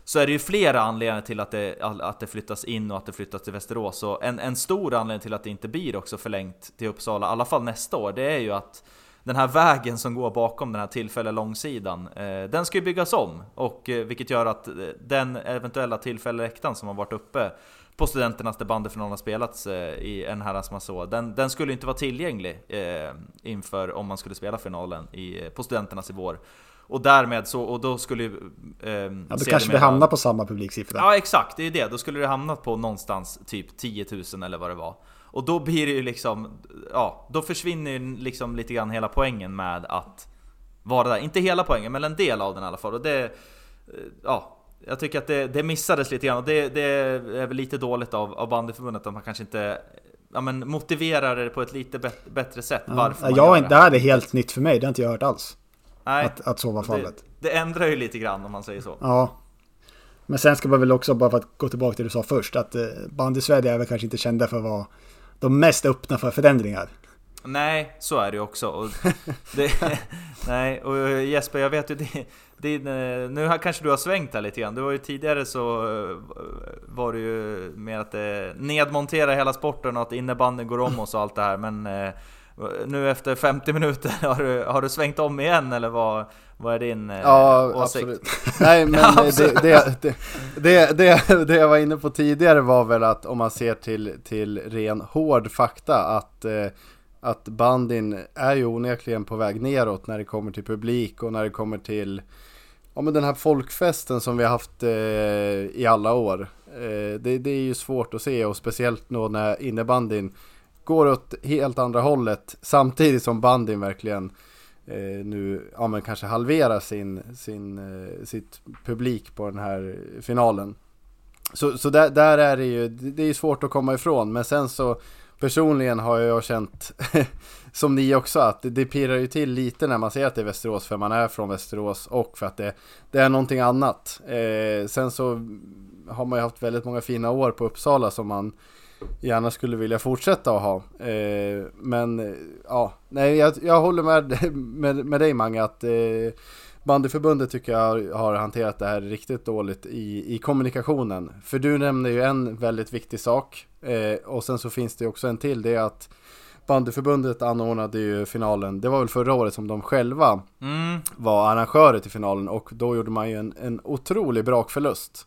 så är det ju flera anledningar till att det, att det flyttas in och att det flyttas till Västerås. Och en, en stor anledning till att det inte blir också förlängt till Uppsala, i alla fall nästa år, det är ju att den här vägen som går bakom den här tillfälliga långsidan, eh, den ska ju byggas om. Och, eh, vilket gör att eh, den eventuella tillfälliga läktaren som har varit uppe på studenternas där bandyfinalen har spelats i en herrans massa år, den, den skulle inte vara tillgänglig inför om man skulle spela finalen i, på studenternas i vår. Och därmed så, och då skulle ju... Eh, ja, då kanske vi hamnar på samma publiksiffra. Ja exakt, det är det. Då skulle det hamna på någonstans typ 10 000 eller vad det var. Och då blir det ju liksom, ja, då försvinner ju liksom lite grann hela poängen med att vara där. Inte hela poängen, men en del av den i alla fall. Och det, eh, ja, jag tycker att det, det missades lite grann och det, det är väl lite dåligt av, av bandyförbundet att man kanske inte ja, men motiverar det på ett lite bättre sätt. Ja. Varför man jag, det. det här är helt nytt för mig, det har inte jag hört alls. Nej, att, att så var fallet. Det, det ändrar ju lite grann om man säger så. Ja. Men sen ska man väl också, bara för att gå tillbaka till det du sa först, att eh, bandy-Sverige är väl kanske inte kända för att vara de mest öppna för förändringar. Nej, så är det ju också. (laughs) Det, nej, och Jesper, jag vet ju din, eh, nu kanske du har svängt här lite grann. Det var ju tidigare så eh, var det ju mer att det, nedmontera hela sporten och att innebandyn går om oss och allt det här. Men eh, nu efter 50 minuter, (laughs) har du, har du svängt om igen eller vad, vad är din eh, ja, åsikt? Absolut. Nej (laughs) men ja, absolut. Det, det, det, det, det, jag var inne på tidigare var väl att om man ser till, till ren hård fakta att eh, att bandin är ju onekligen på väg neråt när det kommer till publik och när det kommer till ja, men den här folkfesten som vi har haft eh, i alla år. Eh, det, det är ju svårt att se och speciellt då när innebandyn går åt helt andra hållet samtidigt som bandyn verkligen Eh, nu ja, men kanske halvera sin, sin, eh, sitt publik på den här finalen. Så, så där, där är det ju, det är svårt att komma ifrån men sen så personligen har jag känt (laughs) som ni också att det, det pirrar ju till lite när man ser att det är Västerås för man är från Västerås och för att det, det är någonting annat. Eh, sen så har man ju haft väldigt många fina år på Uppsala som man gärna skulle vilja fortsätta att ha. Eh, men ja, nej jag, jag håller med, (laughs) med, med dig Mange att eh, Bandyförbundet tycker jag har hanterat det här riktigt dåligt i, i kommunikationen. För du nämner ju en väldigt viktig sak eh, och sen så finns det också en till. Det är att Bandyförbundet anordnade ju finalen, det var väl förra året som de själva Mm. var arrangörer till finalen och då gjorde man ju en, en otrolig brakförlust.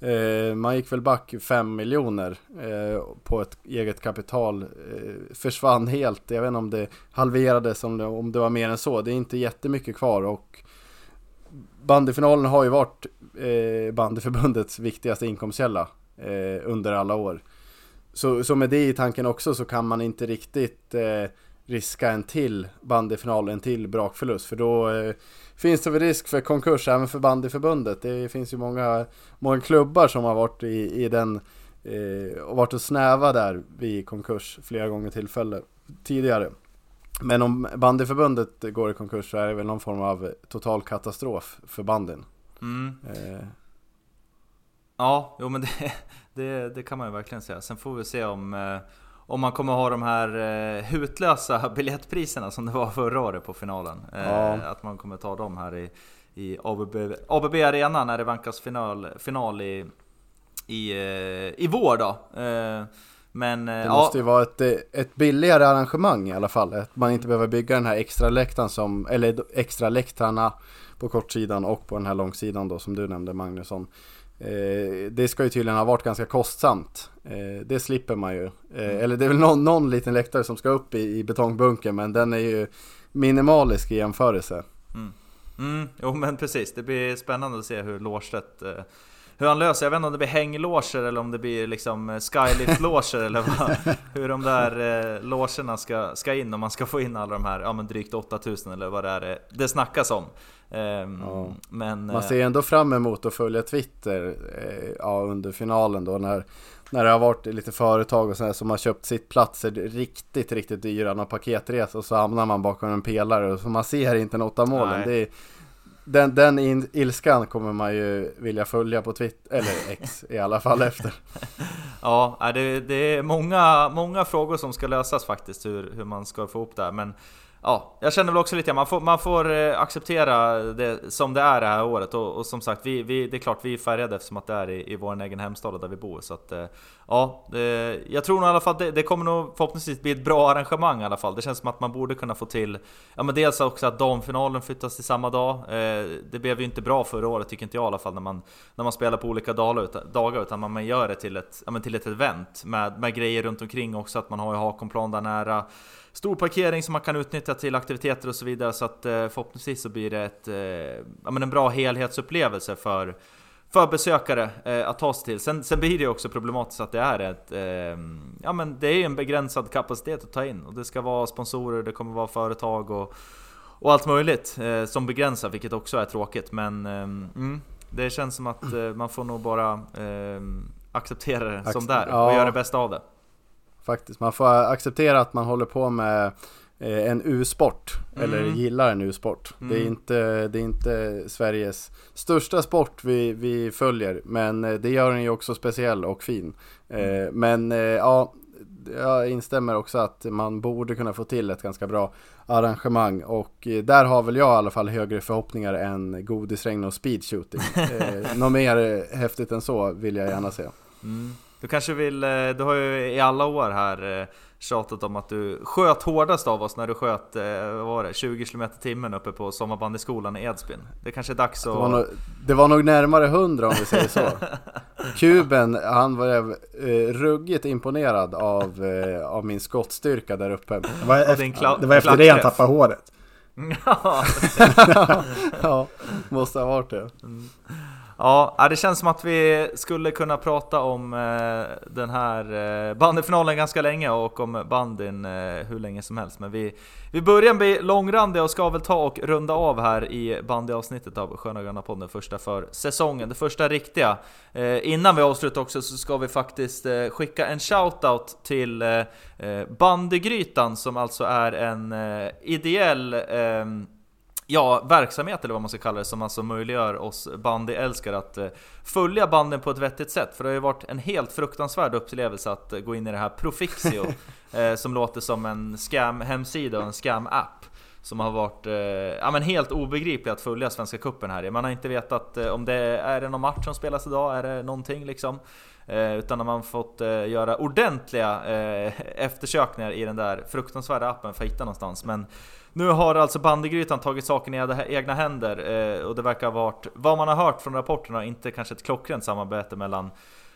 Eh, man gick väl back 5 miljoner eh, på ett eget kapital. Eh, försvann helt. Jag vet inte om det halverades, om det, om det var mer än så. Det är inte jättemycket kvar och bandyfinalen har ju varit eh, bandyförbundets viktigaste inkomstkälla eh, under alla år. Så, så med det i tanken också så kan man inte riktigt eh, riska en till bandyfinal, en till brakförlust. För då eh, finns det väl risk för konkurs även för bandyförbundet. Det finns ju många, många klubbar som har varit i, i den eh, och varit och snäva där vid konkurs flera gånger tillfälle tidigare. Men om bandyförbundet går i konkurs så är det väl någon form av total katastrof för bandyn. Mm. Eh, Ja, jo men det, (laughs) det, det kan man ju verkligen säga. Sen får vi se om, eh, om man kommer ha de här eh, hutlösa (laughs) biljettpriserna som det var förra året på finalen. Eh, Ja. Att man kommer ta dem här i, i ABB, ABB Arena när det vankas final, final i, i, eh, i vår då. Men Det ja, måste ju vara ett, ett billigare arrangemang i alla fall. Att man inte behöver bygga den här extra läktaren som, eller extra läktarna på kortsidan och på den här långsidan då som du nämnde Magnusson. Eh, det ska ju tydligen ha varit ganska kostsamt. Eh, det slipper man ju. Eh, eller det är väl någon, någon liten läktare som ska upp i, i betongbunken men den är ju minimalisk i jämförelse. Mm, jo men precis, det blir spännande att se hur eh, hur han löser, jag vet inte om det blir hänglåser eller om det blir liksom eh, skylift-låser eller vad, (laughs) hur de där eh, logerna ska, ska in om man ska få in alla de här, ja men drygt 8000 eller vad det är det, det snackas om. Ehm, Ja. Men... Man eh, ser ändå fram emot att följa Twitter eh, ja, under finalen då när, när det har varit lite företag och sådär som har köpt sittplatser riktigt, riktigt dyra, någon paketresa och så hamnar man bakom en pelare och så man ser inte något av målen. Det är, den, den in, ilskan kommer man ju vilja följa på Twitter, eller X i alla fall efter. (laughs) Ja, äh, det, det är många, många frågor som ska lösas faktiskt, hur, hur man ska få ihop det här. Men ja, jag känner väl också lite, man får, man får eh, acceptera det som det är det här året. Och, och som sagt, vi, vi, det är klart vi är färgade eftersom att det är i, i vår egen hemstad och där vi bor. Så att, eh, ja, det, jag tror nog i alla fall att det, det kommer nog förhoppningsvis bli ett bra arrangemang i alla fall. Det känns som att man borde kunna få till, ja men dels också att damfinalen flyttas till samma dag. Eh, det blev ju inte bra förra året tycker inte jag i alla fall när man, när man spelar på olika dagar, utan, dagar, utan man gör det till ett, ja, men till ett event med, med grejer runt omkring också, att man har ju Hakonplan där nära. Stor parkering som man kan utnyttja till aktiviteter och så vidare så att eh, förhoppningsvis så blir det ett, eh, ja, men en bra helhetsupplevelse för, för besökare eh, att ta sig till. Sen, sen blir det ju också problematiskt att det är ett, eh, ja men det är en begränsad kapacitet att ta in och det ska vara sponsorer, det kommer vara företag och, och allt möjligt eh, som begränsar vilket också är tråkigt men mm, det känns som att man får nog bara acceptera det som det är och ja. göra det bästa av det. Faktiskt, man får acceptera att man håller på med eh, en U-sport, eller Mm. gillar en U-sport. Det, är Mm. inte, det är inte Sveriges största sport vi, vi följer, men eh, det gör den ju också speciell och fin. Mm. Eh, men eh, ja, jag instämmer också att man borde kunna få till ett ganska bra arrangemang och där har väl jag i alla fall högre förhoppningar än godisregn och speedshooting. (laughs) Något mer häftigt än så vill jag gärna se. Mm. Du kanske vill, eh, du har ju i alla år här eh, tjatat om att du sköt hårdast av oss när du sköt, eh, vad var det, 20 km timmen uppe på sommarbandyskolan i Edsbyn. Det kanske är dags Det var, att... nog, det var nog närmare 100 om vi säger så. (laughs) Kuben, han var eh, ruggigt imponerad av, eh, av min skottstyrka där uppe. Det var, efter, det var efter det han tappade håret. (laughs) (laughs) Ja, måste ha varit det. Ja, ja, äh, det känns som att vi skulle kunna prata om äh, den här äh, bandyfinalen ganska länge och om bandyn hur länge som helst. Men vi, vi börjar bli långrandiga och ska väl ta och runda av här i bandyavsnittet av Sköna Gröna podden, första för säsongen, det första riktiga. Innan vi avslutar också så ska vi faktiskt skicka en shoutout till Bandygrytan som alltså är en ideell ehm, ja, verksamhet eller vad man ska kalla det som alltså möjliggör oss bandyälskare att eh, följa banden på ett vettigt sätt. För det har ju varit en helt fruktansvärd upplevelse att eh, gå in i det här Profixio (laughs) eh, som låter som en scam-hemsida och en scam-app som har varit eh, ja, men helt obegriplig att följa Svenska Cupen här i. Man har inte vetat eh, om det är det någon match som spelas idag, är det någonting liksom? Eh, utan man fått eh, göra ordentliga eh, (laughs) eftersökningar i den där fruktansvärda appen för att hitta någonstans. Men nu har alltså Bandygrytan tagit saken i egna händer eh, och det verkar ha varit, vad man har hört från rapporterna, inte kanske ett klockrent samarbete mellan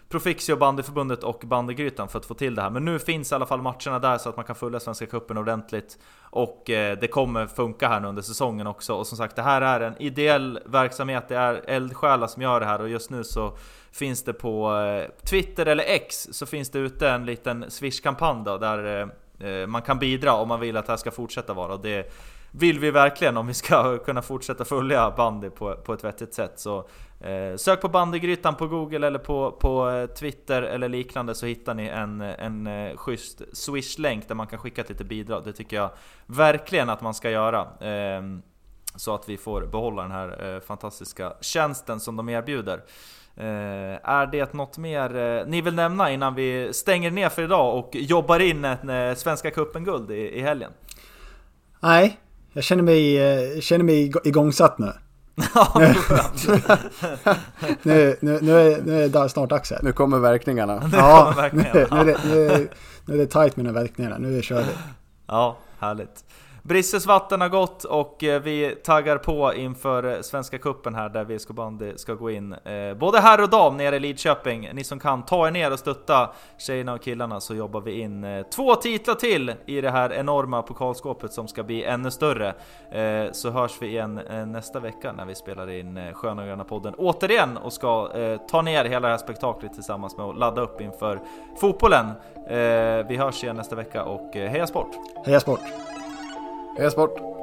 Profixio, bandyförbundet och Bandygrytan för att få till det här. Men nu finns i alla fall matcherna där så att man kan följa Svenska Cupen ordentligt. Och eh, det kommer funka här nu under säsongen också. Och som sagt, det här är en ideell verksamhet, det är eldsjälar som gör det här och just nu så finns det på eh, Twitter eller X så finns det ute en liten Swish-kampanj då, där eh, Eh, man kan bidra om man vill att det här ska fortsätta vara. Och det vill vi verkligen om vi ska (laughs) kunna fortsätta följa bandy på, på ett vettigt sätt. Så eh, sök på bandygrytan på Google eller på, på eh, Twitter eller liknande så hittar ni en, en eh, schysst Swish-länk där man kan skicka ett litet bidrag. Det tycker jag verkligen att man ska göra. Eh, så att vi får behålla den här eh, fantastiska tjänsten som de erbjuder. Eh, är det något mer eh, ni vill nämna innan vi stänger ner för idag och jobbar in ett eh, Svenska Cupen-guld i, i helgen? Nej, jag känner mig, känner mig igångsatt nu. (laughs) (laughs) nu, nu, nu, är, nu är det snart dags här. Nu kommer verkningarna. Ja, nu, nu, är det, nu, nu är det tight med de verkningarna. Nu kör vi. Ja, härligt. Brisses vatten har gått och eh, vi taggar på inför eh, Svenska Kuppen här där VSK Bandy ska gå in. Eh, både herr och dam nere i Lidköping. Ni som kan, ta er ner och stötta tjejerna och killarna så jobbar vi in två titlar till i det här enorma pokalskåpet som ska bli ännu större. Så hörs vi igen nästa vecka när vi spelar in Sköna och Gröna podden återigen och ska ta ner hela det här spektaklet tillsammans med att ladda upp inför fotbollen. Vi hörs igen nästa vecka och heja sport! Heja sport! E-sport.